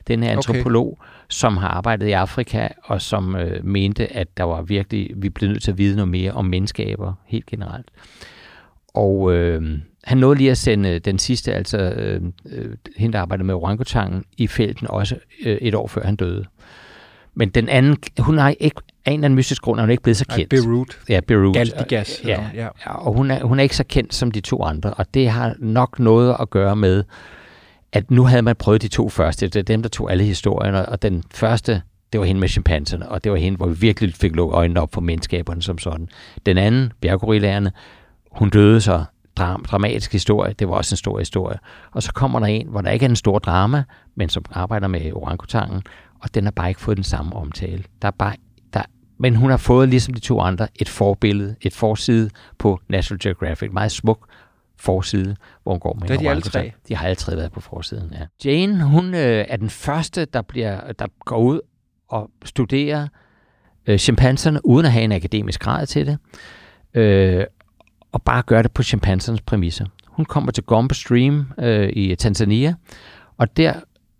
den her antropolog, okay. Som har arbejdet i Afrika, og som øh, mente, at der var virkelig, vi blev nødt til at vide noget mere om menneskaber helt generelt. Og øh, han nåede lige at sende den sidste, altså øh, øh, hende, der arbejdede med orangutangen, i felten også øh, et år før han døde. Men den anden, hun har ikke, af en eller anden mystisk grund, er hun ikke blevet så kendt. Nej, Beirut. Ja, Beirut. Galdigas. Ja, ja. og hun er, hun er ikke så kendt som de to andre, og det har nok noget at gøre med, at nu havde man prøvet de to første. Det er dem, der tog alle historierne, og den første, det var hende med chimpanserne, og det var hende, hvor vi virkelig fik lukket øjnene op for menneskaberne som sådan. Den anden, bjerggorillerne, hun døde så dram, dramatisk historie. Det var også en stor historie. Og så kommer der en, hvor der ikke er en stor drama, men som arbejder med orangutangen, og den har bare ikke fået den samme omtale. Der er bare, der, men hun har fået, ligesom de to andre, et forbillede, et forside på National Geographic. Meget smuk forside, hvor hun går med Der er en de alle tre. De har alle tre været på forsiden, ja. Jane, hun øh, er den første, der, bliver, der går ud og studerer øh, chimpanserne, uden at have en akademisk grad til det, øh, og bare gør det på chimpansernes præmisser. Hun kommer til Gombe Stream øh, i Tanzania, og der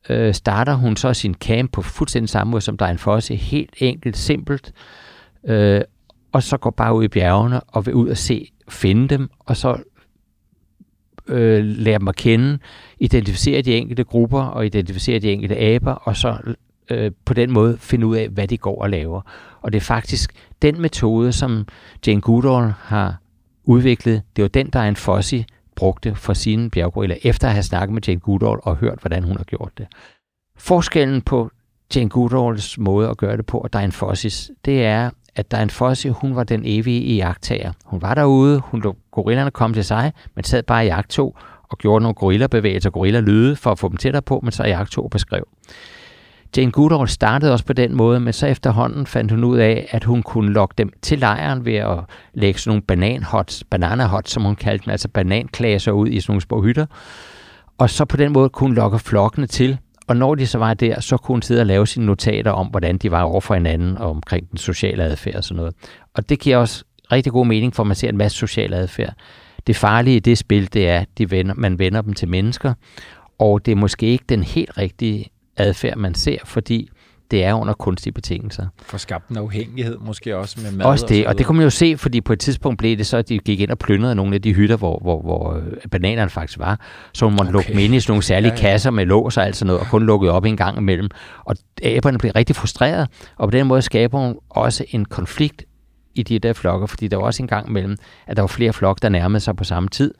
øh, starter hun så sin camp på fuldstændig samme måde som Diane Fossey, helt enkelt, simpelt, øh, og så går bare ud i bjergene og vil ud og se, finde dem, og så øh, lære dem at kende, identificere de enkelte grupper og identificere de enkelte aber, og så øh, på den måde finde ud af, hvad de går og laver. Og det er faktisk den metode, som Jane Goodall har udviklet. Det var den, der en Fossi brugte for sine bjerggorillaer, efter at have snakket med Jane Goodall og hørt, hvordan hun har gjort det. Forskellen på Jane Goodalls måde at gøre det på, og Diane Fossis, det er, at Diane Fossey, hun var den evige iagttager. Hun var derude, hun lå gorillerne komme til sig, men sad bare i jagttog og gjorde nogle gorillabevægelser, gorillalyde for at få dem tættere på, men så i jagttog og beskrev. Jane Goodall startede også på den måde, men så efterhånden fandt hun ud af, at hun kunne lokke dem til lejren ved at lægge sådan nogle bananhots, bananahots, som hun kaldte dem, altså bananklasser ud i sådan nogle små hytter. Og så på den måde kunne hun lokke flokkene til, og når de så var der, så kunne hun sidde og lave sine notater om, hvordan de var over for hinanden, og omkring den sociale adfærd og sådan noget. Og det giver også rigtig god mening, for man ser en masse social adfærd. Det farlige i det spil, det er, at de vender, man vender dem til mennesker, og det er måske ikke den helt rigtige adfærd, man ser, fordi det er under kunstige betingelser. For skabt en afhængighed måske også med mad. Også det, så og det kunne man jo se, fordi på et tidspunkt blev det så, at de gik ind og plyndrede nogle af de hytter, hvor, hvor, hvor øh, bananerne faktisk var. Så man måtte okay. lukke dem ind i sådan nogle særlige Ja, ja, kasser med lås og alt sådan noget, og kun lukket op en gang imellem. Og aberne blev rigtig frustreret, og på den måde skaber hun også en konflikt i de der flokker, fordi der var også en gang imellem, at der var flere flokke, der nærmede sig på samme tid.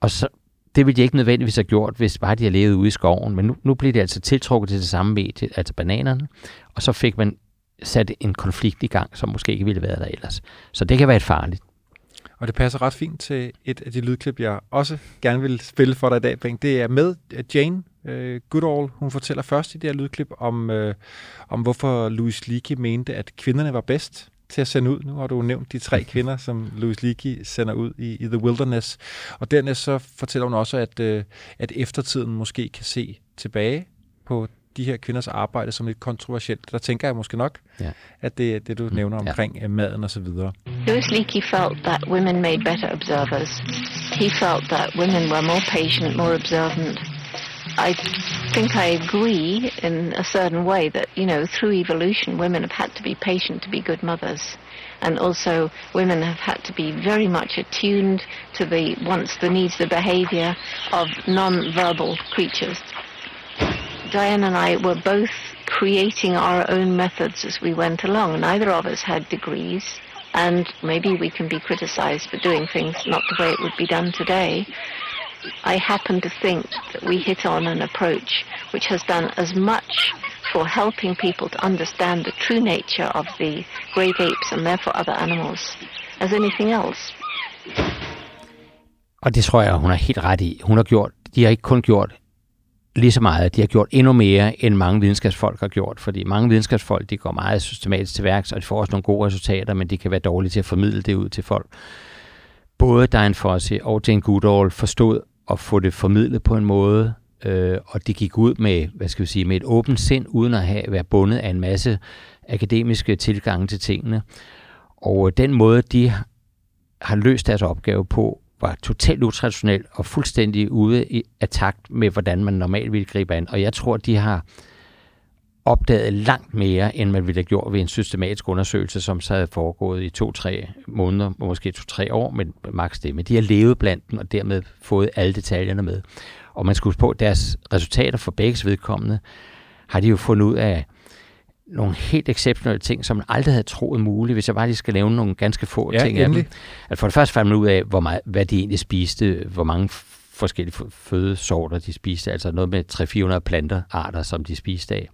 Og så, det ville de ikke nødvendigvis have gjort, hvis bare de havde levet ude i skoven. Men nu, nu blev det altså tiltrukket til det samme medie, altså bananerne. Og så fik man sat en konflikt i gang, som måske ikke ville være der ellers. Så det kan være et farligt. Og det passer ret fint til et af de lydklip, jeg også gerne vil spille for dig i dag, Bengt. Det er med Jane uh, Goodall. Hun fortæller først i det her lydklip om, uh, om hvorfor Louis Leakey mente, at kvinderne var bedst til at sende ud. Nu har du nævnt de tre kvinder, som Louis Leakey sender ud i, i The Wilderness. Og dernæst så fortæller hun også, at, uh, at eftertiden måske kan se tilbage på de her kvinders arbejde som lidt kontroversielt. Der tænker jeg måske nok, Ja. at det er det, du nævner omkring ja. maden og så videre. Louis Leakey felt that women made better observers. He felt that women were more patient, more observant, I think I agree in a certain way that, you know, through evolution, women have had to be patient to be good mothers. And also, women have had to be very much attuned to the wants, the needs, the behavior of non-verbal creatures. Diane and I were both creating our own methods as we went along. Neither of us had degrees, and maybe we can be criticized for doing things not the way it would be done today. I happen to think that we hit on an approach which has done as much for helping people to understand the true nature of the great apes and therefore other animals as anything else. Og det tror jeg, hun er helt ret i. Hun har gjort, de har ikke kun gjort lige så meget, de har gjort endnu mere, end mange videnskabsfolk har gjort, fordi mange videnskabsfolk, de går meget systematisk til værks, og de får også nogle gode resultater, men de kan være dårlige til at formidle det ud til folk. Både Diane Fossey og Jane Goodall forstod at få det formidlet på en måde, øh, og det gik ud med, hvad skal vi sige, med et åbent sind, uden at have været bundet af en masse akademiske tilgange til tingene. Og øh, den måde, de har løst deres opgave på, var totalt utraditionel og fuldstændig ude i, af takt med, hvordan man normalt ville gribe an. Og jeg tror, de har opdaget langt mere, end man ville have gjort ved en systematisk undersøgelse, som så havde foregået i to-tre måneder, måske to-tre år, men maks det. Men de har levet blandt dem, og dermed fået alle detaljerne med. Og man huske på, at deres resultater for begge vedkommende, har de jo fundet ud af nogle helt exceptionelle ting, som man aldrig havde troet muligt, hvis jeg bare lige skal lave nogle ganske få Ja, ting af endelig. dem. Altså for det første fandt man ud af, hvor meget, hvad de egentlig spiste, hvor mange forskellige fødesorter de spiste, altså noget med 300-400 planterarter, som de spiste af.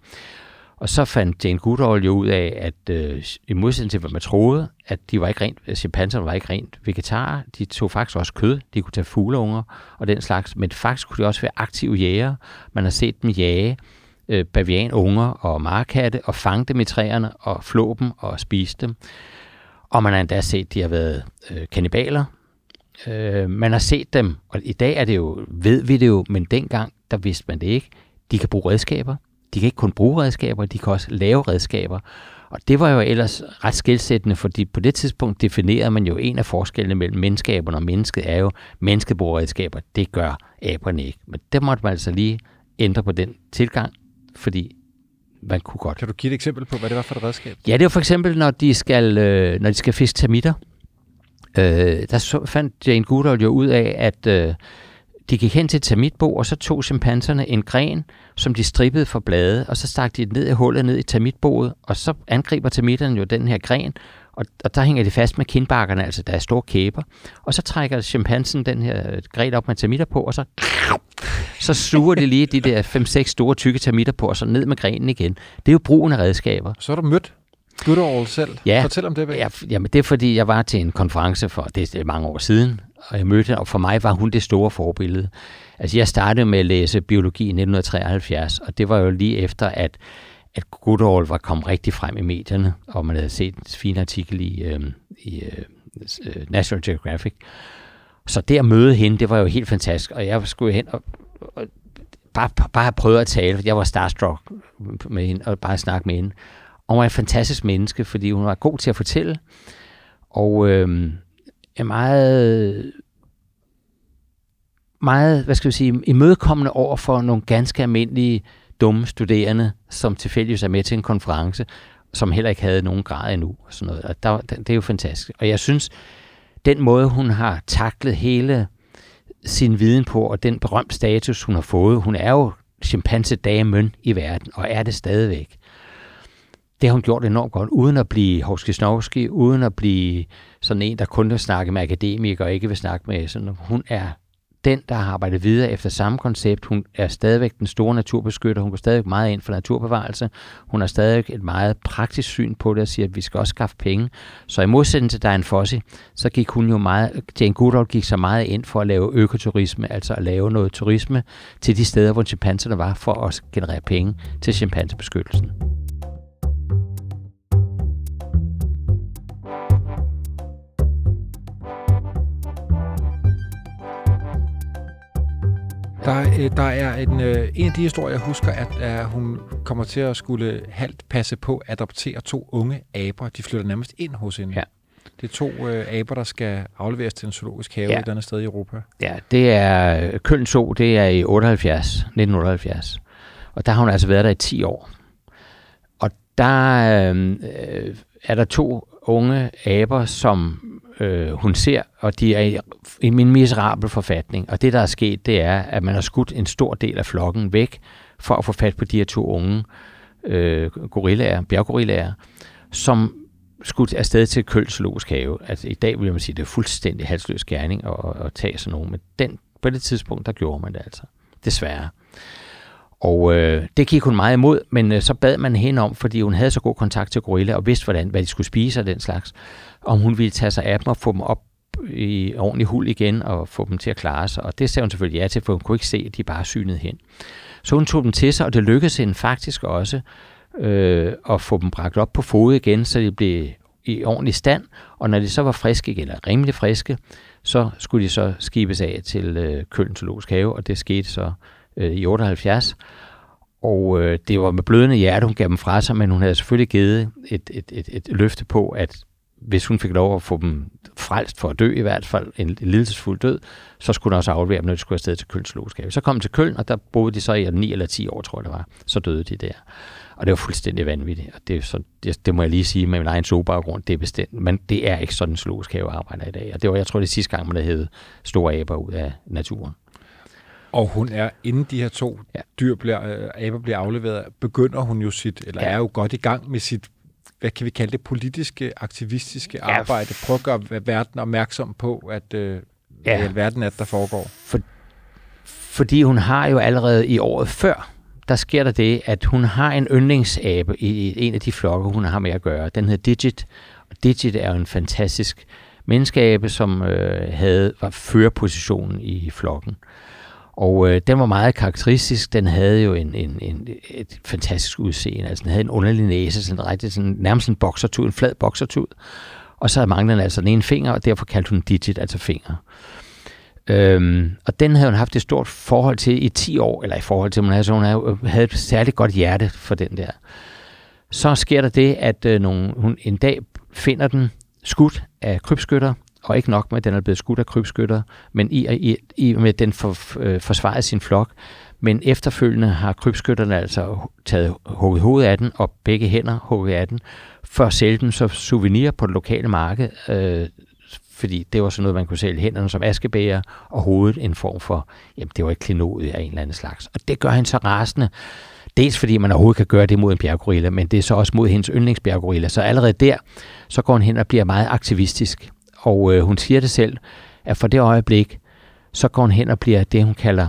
Og så fandt Jane Goodall jo ud af, at øh, i modsætning til, hvad man troede, at de var ikke rent, chimpanserne var ikke rent vegetarer. De tog faktisk også kød. De kunne tage fugleunger og den slags. Men faktisk kunne de også være aktive jæger. Man har set dem jage øh, bavianunger og markatte og fange dem i træerne og flå dem og spise dem. Og man har endda set, at de har været øh, kannibaler. Øh, man har set dem, og i dag er det jo, ved vi det jo, men dengang, der vidste man det ikke. De kan bruge redskaber. De kan ikke kun bruge redskaber, de kan også lave redskaber. Og det var jo ellers ret skilsættende, fordi på det tidspunkt definerede man jo en af forskellene mellem menneskeaberne og mennesket, er jo, mennesket bruger redskaber, det gør aberne ikke. Men der måtte man altså lige ændre på den tilgang, fordi man kunne godt. Kan du give et eksempel på, hvad det var for et redskab? Ja, det jo for eksempel, når de skal, øh, når de skal fiske termitter. Øh, der fandt Jane Goodall jo ud af, at øh, de gik hen til et termitbo, og så tog chimpanserne en gren, som de strippede for blade, og så stak de ned i hullet ned i termitboet, og så angriber termitterne jo den her gren, og, og der hænger de fast med kindbakkerne, altså der er store kæber, og så trækker chimpansen den her gren op med termitter på, og så, så suger de lige de der 5-6 store tykke termitter på, og så ned med grenen igen. Det er jo brugen af redskaber. Så er du mødt Goodall selv. Ja. Fortæl om det. Bæk. Ja, jamen det er fordi, jeg var til en konference for det er mange år siden, og jeg mødte og for mig var hun det store forbillede. Altså jeg startede med at læse biologi i 1973, og det var jo lige efter, at, at Goodall var kommet rigtig frem i medierne, og man havde set en fin artikel i, øh, i øh, National Geographic. Så det at møde hende, det var jo helt fantastisk, og jeg skulle hen og, og bare, bare have prøvet at tale, for jeg var starstruck med hende, og bare snakke med hende. Og hun var et fantastisk menneske, fordi hun var god til at fortælle, og øh, er meget, meget, hvad skal vi sige, imødekommende over for nogle ganske almindelige dumme studerende, som tilfældigvis er med til en konference, som heller ikke havde nogen grad endnu. Og sådan noget. Og der, det er jo fantastisk. Og jeg synes, den måde, hun har taklet hele sin viden på, og den berømte status, hun har fået, hun er jo chimpansedamen i verden, og er det stadigvæk. Det har hun gjort enormt godt, uden at blive Hovski uden at blive sådan en, der kun vil snakke med akademikere og ikke vil snakke med sådan. Hun er den, der har arbejdet videre efter samme koncept. Hun er stadigvæk den store naturbeskytter. Hun går stadig meget ind for naturbevarelse. Hun har stadig et meget praktisk syn på det og siger, at vi skal også skaffe penge. Så i modsætning til Diane Fossey, så gik hun jo meget, Jane Goodall gik så meget ind for at lave økoturisme, altså at lave noget turisme til de steder, hvor chimpanserne var, for at generere penge til chimpansebeskyttelsen. Der, øh, der er en, øh, en af de historier, jeg husker, at, at hun kommer til at skulle halvt passe på at adoptere to unge aber. De flytter nærmest ind hos hende. Ja. Det er to øh, aber, der skal afleveres til en zoologisk have ja. et andet sted i Europa. Ja, det er Køln Zoo, det er i 78, 1978. Og der har hun altså været der i 10 år. Og der øh, er der to unge aber, som øh, hun ser, og de er i, i min miserabel forfatning. Og det, der er sket, det er, at man har skudt en stor del af flokken væk, for at få fat på de her to unge øh, gorillaer, bjerggorillaer, som skudt afsted til Køls Zoologisk Have. Altså i dag vil man sige, at det er fuldstændig halsløs gerning at, at tage sådan nogen, men den, på det tidspunkt, der gjorde man det altså. Desværre. Og øh, det gik hun meget imod, men øh, så bad man hende om, fordi hun havde så god kontakt til gorilla og vidste, hvordan, hvad de skulle spise og den slags, om hun ville tage sig af dem og få dem op i ordentlig hul igen og få dem til at klare sig. Og det sagde hun selvfølgelig ja til, for hun kunne ikke se, at de bare synede hen. Så hun tog dem til sig, og det lykkedes hende faktisk også øh, at få dem bragt op på fod igen, så de blev i ordentlig stand. Og når de så var friske igen, eller rimelig friske, så skulle de så skibes af til øh, Køln Zoologisk Have, og det skete så øh, i 78. Og øh, det var med blødende hjerte, hun gav dem fra sig, men hun havde selvfølgelig givet et, et, et, et løfte på, at hvis hun fik lov at få dem frelst for at dø i hvert fald, en, en lidelsesfuld død, så skulle hun også aflevere dem, når de skulle afsted til Kølns Zoologisk Så kom de til Køln, og der boede de så i 9 eller 10 år, tror jeg det var. Så døde de der. Og det var fuldstændig vanvittigt. Og det, så, det, det må jeg lige sige med min egen zoobaggrund, det er bestemt. Men det er ikke sådan, have arbejder i dag. Og det var, jeg tror, det sidste gang, man havde store aber ud af naturen. Og hun er, inden de her to ja. dyr bliver, øh, aber bliver afleveret, begynder hun jo sit, eller ja. er jo godt i gang med sit, hvad kan vi kalde det, politiske, aktivistiske arbejde. Prøv at gøre verden opmærksom på, at øh, ja. verden er, der foregår. For, fordi hun har jo allerede i året før, der sker der det, at hun har en yndlingsabe i, en af de flokke, hun har med at gøre. Den hedder Digit. Og Digit er jo en fantastisk menneskeabe, som øh, havde var førerpositionen i flokken. Og øh, den var meget karakteristisk. Den havde jo en, en, en, et fantastisk udseende. Altså, den havde en underlig næse, sådan rigtig, sådan, nærmest en boksertud, en flad boksertud. Og så manglede den altså den ene finger, og derfor kaldte hun digit, altså finger. Øhm, og den havde hun haft et stort forhold til i 10 år, eller i forhold til, så hun havde, havde et særligt godt hjerte for den der. Så sker der det, at øh, nogen, hun en dag finder den skudt af krybskytter, og ikke nok med, at den er blevet skudt af krybskytter, men i, i, i med at den for, øh, forsvarede sin flok. Men efterfølgende har krybskytterne altså taget hugget hovedet af den, og begge hænder hugget af den, for at sælge den som souvenir på det lokale marked, øh, fordi det var sådan noget, man kunne sælge hænderne som askebæger, og hovedet en form for, jamen det var et klinod af en eller anden slags. Og det gør han så rasende, Dels fordi man overhovedet kan gøre det mod en bjerggorilla, men det er så også mod hendes yndlingsbjerggorilla. Så allerede der, så går hun hen og bliver meget aktivistisk. Og øh, hun siger det selv, at for det øjeblik, så går hun hen og bliver det, hun kalder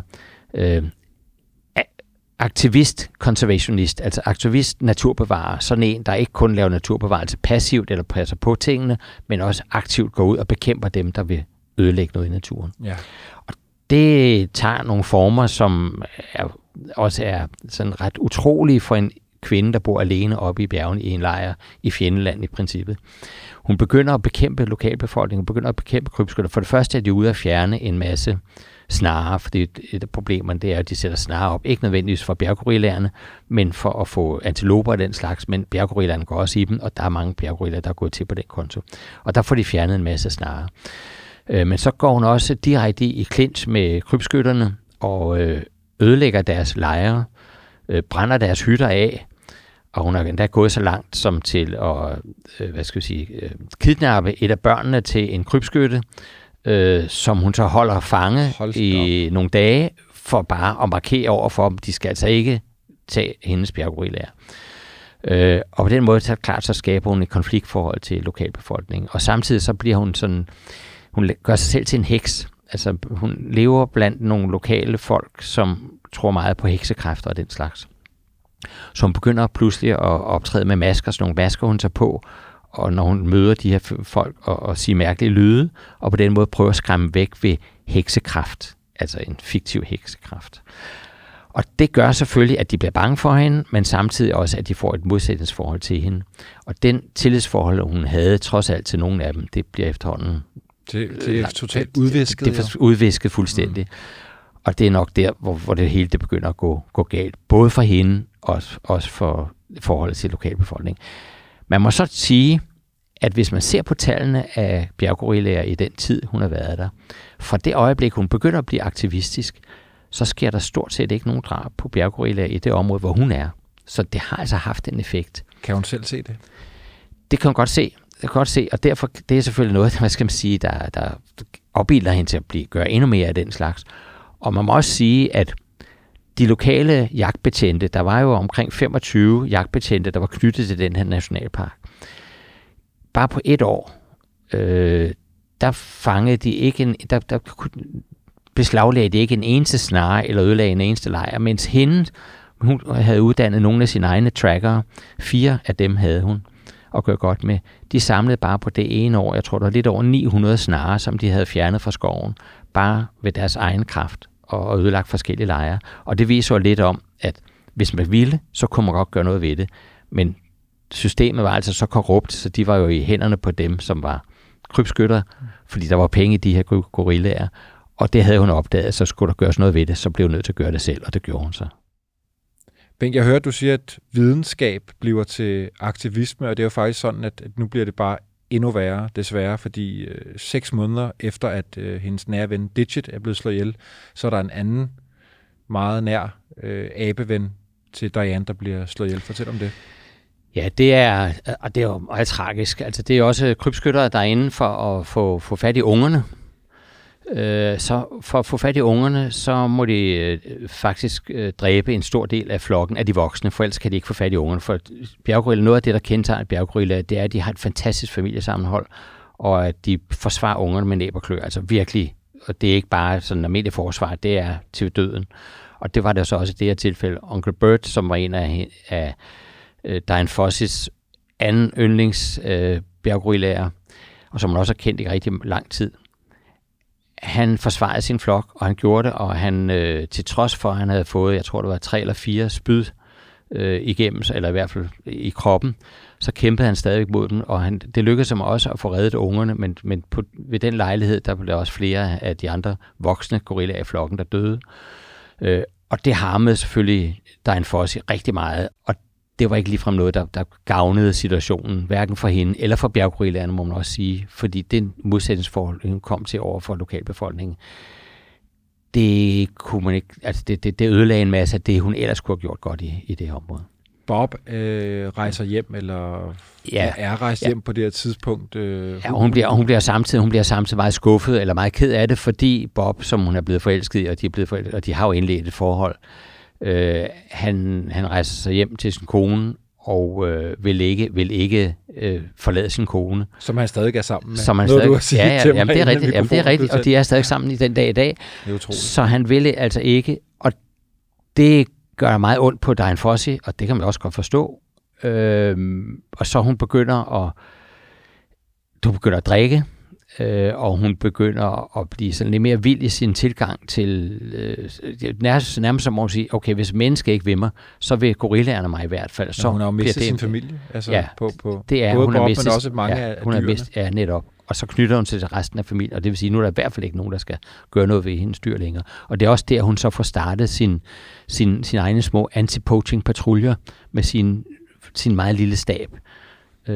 øh, aktivist, konservationist, altså aktivist, naturbevarer, sådan en, der ikke kun laver naturbevarelse passivt eller passer på tingene, men også aktivt går ud og bekæmper dem, der vil ødelægge noget i naturen. Ja. Og det tager nogle former, som er, også er sådan ret utrolige for en kvinde, der bor alene oppe i bjergene i en lejr i Fjendeland i princippet. Hun begynder at bekæmpe lokalbefolkningen, hun begynder at bekæmpe krybskytter. For det første er de ude at fjerne en masse snare, fordi et af problemerne det er, at de sætter snare op, ikke nødvendigvis for bjerggorillerne, men for at få antiloper og den slags, men bjerggorillerne går også i dem, og der er mange bjerggoriller, der er gået til på den konto. Og der får de fjernet en masse snare. Øh, men så går hun også direkte i, clinch med krybskytterne og øh, ødelægger deres lejre, øh, brænder deres hytter af, og hun har endda gået så langt som til at øh, hvad skal jeg sige, øh, kidnappe et af børnene til en krybskytte, øh, som hun så holder fange Hold i op. nogle dage, for bare at markere over for dem, de skal altså ikke tage hendes bjerggorillaer. Øh, og på den måde, så klart, så skaber hun et konfliktforhold til lokalbefolkningen. Og samtidig så bliver hun sådan, hun gør sig selv til en heks. Altså hun lever blandt nogle lokale folk, som tror meget på heksekræfter og den slags. Så hun begynder pludselig at optræde med masker, sådan nogle masker hun tager på, og når hun møder de her folk og, og siger mærkelige lyde, og på den måde prøver at skræmme væk ved heksekraft, altså en fiktiv heksekraft. Og det gør selvfølgelig, at de bliver bange for hende, men samtidig også, at de får et modsætningsforhold til hende. Og den tillidsforhold, hun havde trods alt til nogle af dem, det bliver efterhånden... Det, det er totalt udvisket. Det, det er udvisket fuldstændig. Mm. Og det er nok der, hvor, hvor det hele det begynder at gå, gå galt. Både for hende, og også for forholdet til lokalbefolkningen. Man må så sige, at hvis man ser på tallene af bjerggorillaer i den tid, hun har været der, fra det øjeblik, hun begynder at blive aktivistisk, så sker der stort set ikke nogen drab på bjerggorillaer i det område, hvor hun er. Så det har altså haft en effekt. Kan hun selv se det? Det kan hun godt se. Det kan godt se, og derfor det er selvfølgelig noget, hvad skal man sige, der, der opbilder hende til at blive, gøre endnu mere af den slags. Og man må også sige, at de lokale jagtbetjente, der var jo omkring 25 jagtbetjente, der var knyttet til den her nationalpark. Bare på et år, øh, der fangede de ikke en, der, der beslaglagde de ikke en eneste snare eller ødelagde en eneste lejr, mens hende, hun havde uddannet nogle af sine egne trackere. Fire af dem havde hun at gøre godt med. De samlede bare på det ene år, jeg tror, der var lidt over 900 snare, som de havde fjernet fra skoven, bare ved deres egen kraft og ødelagt forskellige lejre. Og det viser jo lidt om, at hvis man ville, så kunne man godt gøre noget ved det. Men systemet var altså så korrupt, så de var jo i hænderne på dem, som var krybskytter, fordi der var penge i de her gorillaer. Og det havde hun opdaget, så skulle der gøres noget ved det, så blev hun nødt til at gøre det selv, og det gjorde hun så. Bengt, jeg hørte, du siger, at videnskab bliver til aktivisme, og det er jo faktisk sådan, at nu bliver det bare endnu værre, desværre, fordi øh, seks måneder efter, at øh, hendes nære ven Digit er blevet slået ihjel, så er der en anden meget nær øh, abeven til Diane, der bliver slået ihjel. Fortæl om det. Ja, det er, og det er jo meget tragisk. Altså, det er også krybskyttere, der er inde for at få, få fat i ungerne. Øh, så for at få fat i ungerne, så må de øh, faktisk øh, dræbe en stor del af flokken af de voksne, for ellers kan de ikke få fat i ungerne. For bjerggorilla, noget af det, der kendetegner bjerggorilla, det er, at de har et fantastisk familiesammenhold, og at de forsvarer ungerne med næb og klør. Altså virkelig, og det er ikke bare sådan almindelig forsvar, det er til døden. Og det var det så også i det her tilfælde. Onkel Bert, som var en af, af øh, Diane Fossis anden yndlings øh, bjerggorillaer, og som man også har kendt i rigtig lang tid, han forsvarede sin flok, og han gjorde det, og han øh, til trods for, at han havde fået, jeg tror det var tre eller fire spyd øh, igennem, eller i hvert fald i kroppen, så kæmpede han stadig mod dem, og han, det lykkedes ham også at få reddet ungerne, men, men på, ved den lejlighed, der blev der også flere af de andre voksne gorillaer i flokken, der døde. Øh, og det harmede selvfølgelig Diane Fossey rigtig meget, og det var ikke ligefrem noget, der, der gavnede situationen, hverken for hende eller for bjerggorillaerne, må man også sige, fordi den modsætningsforhold, hun kom til over for lokalbefolkningen, det kunne man ikke, altså det, det, det ødelagde en masse af det, hun ellers kunne have gjort godt i, i det her område. Bob øh, rejser hjem, eller ja, er rejst ja. hjem på det her tidspunkt. Øh, ja, hun bliver, hun bliver samtidig, hun bliver samtidig meget skuffet, eller meget ked af det, fordi Bob, som hun er blevet forelsket i, og de, er blevet forelsket, og de har jo indledt et forhold, Øh, han, han rejser sig hjem til sin kone, og øh, vil ikke, vil ikke øh, forlade sin kone. Som han stadig er sammen med. Som han stadig, du ja, ja, jamen, det er rigtigt, jamen, det er rigtigt, og de er stadig sammen i den dag i dag. Det er utroligt. Så han ville altså ikke, og det gør meget ondt på Diane Fossey, og det kan man også godt forstå. Øh, og så hun begynder at, du begynder at drikke, øh, og hun begynder at blive sådan lidt mere vild i sin tilgang til, øh, nærmest, nærmest som at sige, okay, hvis menneske ikke vil mig, så vil gorillaerne mig i hvert fald. Så ja, hun har jo mistet sin familie, altså ja, på, på det er, både hun på har mistet, men også mange ja, af hun dyrene. har mistet, ja, netop. Og så knytter hun sig til resten af familien, og det vil sige, nu er der i hvert fald ikke nogen, der skal gøre noget ved hendes dyr længere. Og det er også der, hun så får startet sin, sin, sin egne små anti-poaching patruljer med sin, sin meget lille stab øh,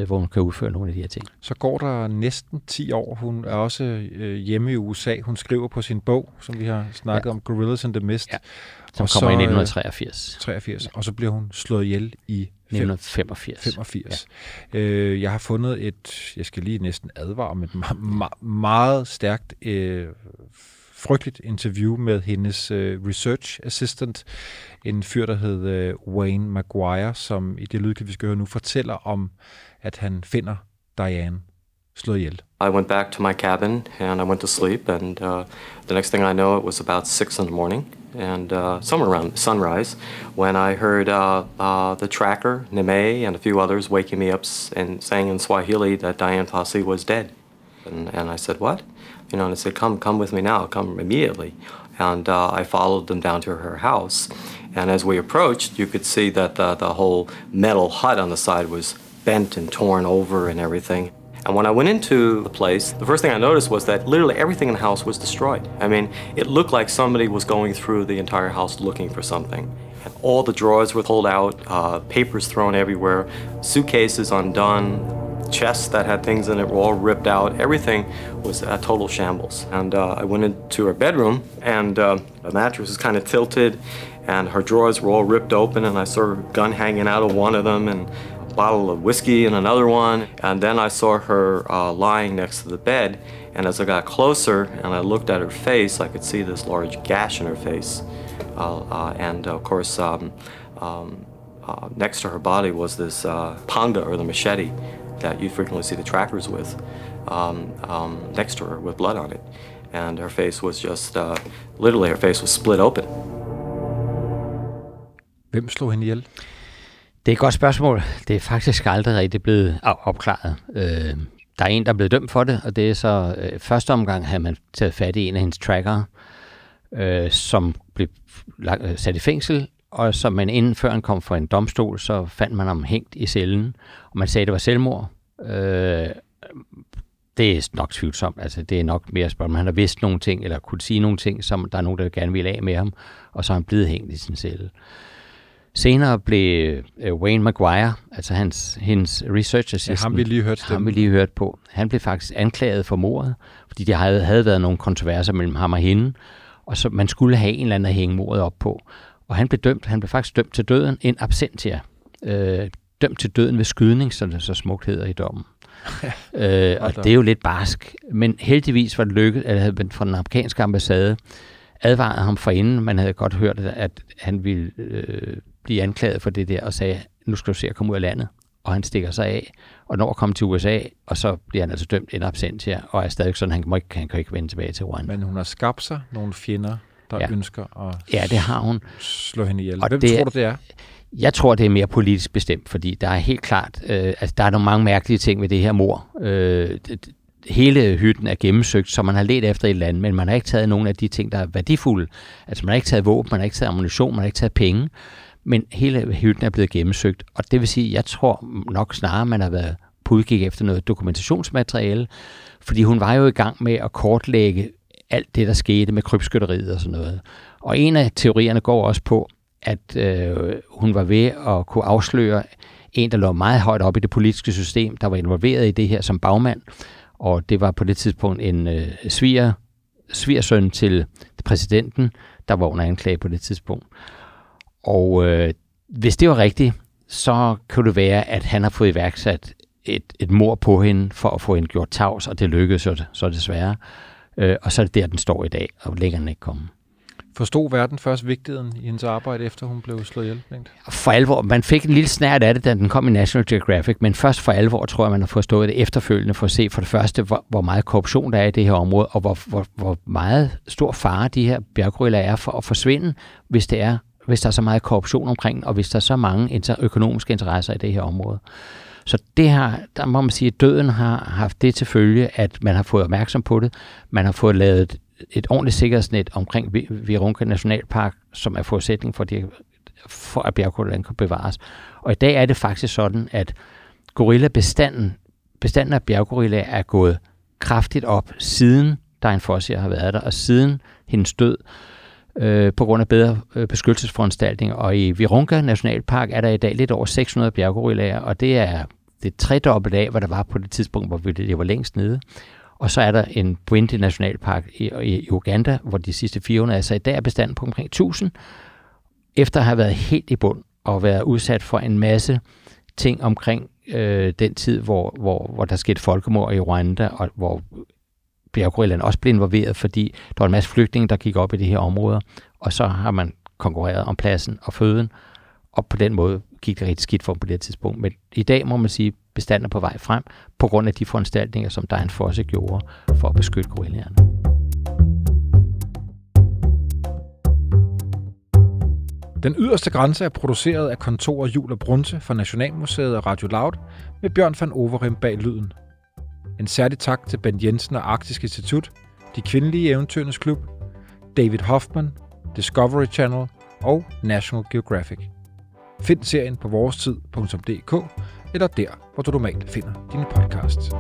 hvor hun kan udføre nogle af de her ting. Så går der næsten 10 år. Hun er også øh, hjemme i USA. Hun skriver på sin bog, som vi har snakket ja. om, Gorillas in the Mist. Ja. Som kommer så, i 1983. 83, ja. Og så bliver hun slået ihjel i 1985. 85. Ja. Øh, jeg har fundet et, jeg skal lige næsten advare, men ma- ma- meget stærkt øh, frygteligt interview med hendes øh, research assistant, en fyr, der hed øh, Wayne Maguire, som i det lydklip, vi skal høre nu, fortæller om, at han finder Diane slået ihjel. I went back to my cabin and I went to sleep and uh, the next thing I know it was about six in the morning and uh, somewhere around sunrise when I heard uh, uh, the tracker, Neme, and a few others waking me up and saying in Swahili that Diane Fossey was dead. And, and I said, what? You know, and I said, come, come with me now, come immediately. And uh, I followed them down to her house. And as we approached, you could see that the, the whole metal hut on the side was bent and torn over and everything. And when I went into the place, the first thing I noticed was that literally everything in the house was destroyed. I mean, it looked like somebody was going through the entire house looking for something. And all the drawers were pulled out, uh, papers thrown everywhere, suitcases undone, chests that had things in it were all ripped out. Everything was a total shambles. And uh, I went into her bedroom, and uh, the mattress was kind of tilted, and her drawers were all ripped open, and I saw her gun hanging out of one of them, and bottle of whiskey and another one. And then I saw her uh, lying next to the bed, and as I got closer and I looked at her face, I could see this large gash in her face. Uh, uh, and of course, um, um, uh, next to her body was this uh, panga or the machete that you frequently see the trackers with, um, um, next to her with blood on it. And her face was just, uh, literally, her face was split open. Hvem slog hende ihjel? Det er et godt spørgsmål. Det er faktisk aldrig rigtig blevet opklaret. Øh, der er en, der er blevet dømt for det, og det er så øh, første omgang, havde man taget fat i en af hendes trackere, øh, som blev lagt, øh, sat i fængsel, og så man inden før han kom for en domstol, så fandt man ham hængt i cellen, og man sagde, at det var selvmord. Øh, det er nok tvivlsomt. Altså, det er nok mere spørgsmål, han har vidst nogle ting, eller kunne sige nogle ting, som der er nogen, der gerne vil af med ham, og så er han blevet hængt i sin celle. Senere blev uh, Wayne Maguire, altså hans, hendes research assistant, ja, ham vi lige hørt ham vi lige hørt på, han blev faktisk anklaget for mordet, fordi der havde, havde været nogle kontroverser mellem ham og hende, og så man skulle have en eller anden at hænge mordet op på. Og han blev dømt, han blev faktisk dømt til døden in absentia. Øh, dømt til døden ved skydning, som det så smukt hedder i dommen. øh, og det er jo lidt barsk. Men heldigvis var det lykket, at fra den amerikanske ambassade advarede ham for inden. Man havde godt hørt, at han ville øh, blive anklaget for det der, og sagde, nu skal du se at komme ud af landet. Og han stikker sig af, og når at komme til USA, og så bliver han altså dømt in absentia, og er stadig sådan, han kan, ikke, han kan ikke vende tilbage til Rwanda. Men hun har skabt sig nogle fjender, der ja. ønsker at ja, det har hun. slå hende ihjel. Og Hvem det, tror du, det er? Jeg tror, det er mere politisk bestemt, fordi der er helt klart, øh, altså der er nogle mange mærkelige ting ved det her mor. Øh, hele hytten er gennemsøgt, så man har let efter et land, men man har ikke taget nogen af de ting, der er værdifulde. Altså man har ikke taget våben, man har ikke taget ammunition, man har ikke taget penge, men hele hytten er blevet gennemsøgt. Og det vil sige, jeg tror nok snarere, man har været på udkig efter noget dokumentationsmateriale, fordi hun var jo i gang med at kortlægge alt det, der skete med krybskytteriet og sådan noget. Og en af teorierne går også på, at øh, hun var ved at kunne afsløre en, der lå meget højt op i det politiske system, der var involveret i det her som bagmand. Og det var på det tidspunkt en øh, sviger, svigersøn til præsidenten, der var under anklage på det tidspunkt. Og øh, hvis det var rigtigt, så kan det være, at han har fået iværksat et, et mor på hende for at få hende gjort tavs, og det lykkedes så, så desværre. Øh, og så er det der, den står i dag, og længere den ikke komme. Forstod verden først vigtigheden i hendes arbejde, efter hun blev slået ihjel? For alvor. Man fik en lille snært af det, da den kom i National Geographic, men først for alvor tror jeg, man har forstået det efterfølgende for at se for det første, hvor, hvor meget korruption der er i det her område, og hvor, hvor, hvor meget stor fare de her bjerggorillaer er for at forsvinde, hvis det er hvis der er så meget korruption omkring, og hvis der er så mange inter- økonomiske interesser i det her område. Så det her, der må man sige, at døden har haft det til følge, at man har fået opmærksom på det. Man har fået lavet et ordentligt sikkerhedsnet omkring Virunga Nationalpark, som er forudsætning for, det, for at bjergkorridoren kan bevares. Og i dag er det faktisk sådan, at gorillabestanden bestanden af bjerggorilla er gået kraftigt op, siden der en har været der, og siden hendes død, øh, på grund af bedre øh, beskyttelsesforanstaltninger. Og i Virunga Nationalpark er der i dag lidt over 600 bjerggorillaer, og det er det tredobbelt af, hvad der var på det tidspunkt, hvor det var længst nede. Og så er der en Bwindi Nationalpark i, i Uganda, hvor de sidste 400 er. Så i dag er bestanden på omkring 1000, efter at have været helt i bund og været udsat for en masse ting omkring øh, den tid, hvor, hvor, hvor der skete folkemord i Rwanda, og hvor bjerggorillaen også blev involveret, fordi der var en masse flygtninge, der gik op i de her områder, og så har man konkurreret om pladsen og føden, og på den måde gik det rigtig skidt for dem på det tidspunkt. Men i dag må man sige, at bestanden er på vej frem, på grund af de foranstaltninger, som Dian Fosse gjorde for at beskytte gorillaerne. Den yderste grænse er produceret af kontoret Jul og Brunse for Nationalmuseet og Radio Loud med Bjørn van Overim bag lyden. En særlig tak til Ben Jensen og Arktisk Institut, De Kvindelige Eventyrernes Klub, David Hoffman, Discovery Channel og National Geographic. Find serien på vorestid.dk eller der, hvor du normalt finder dine podcasts.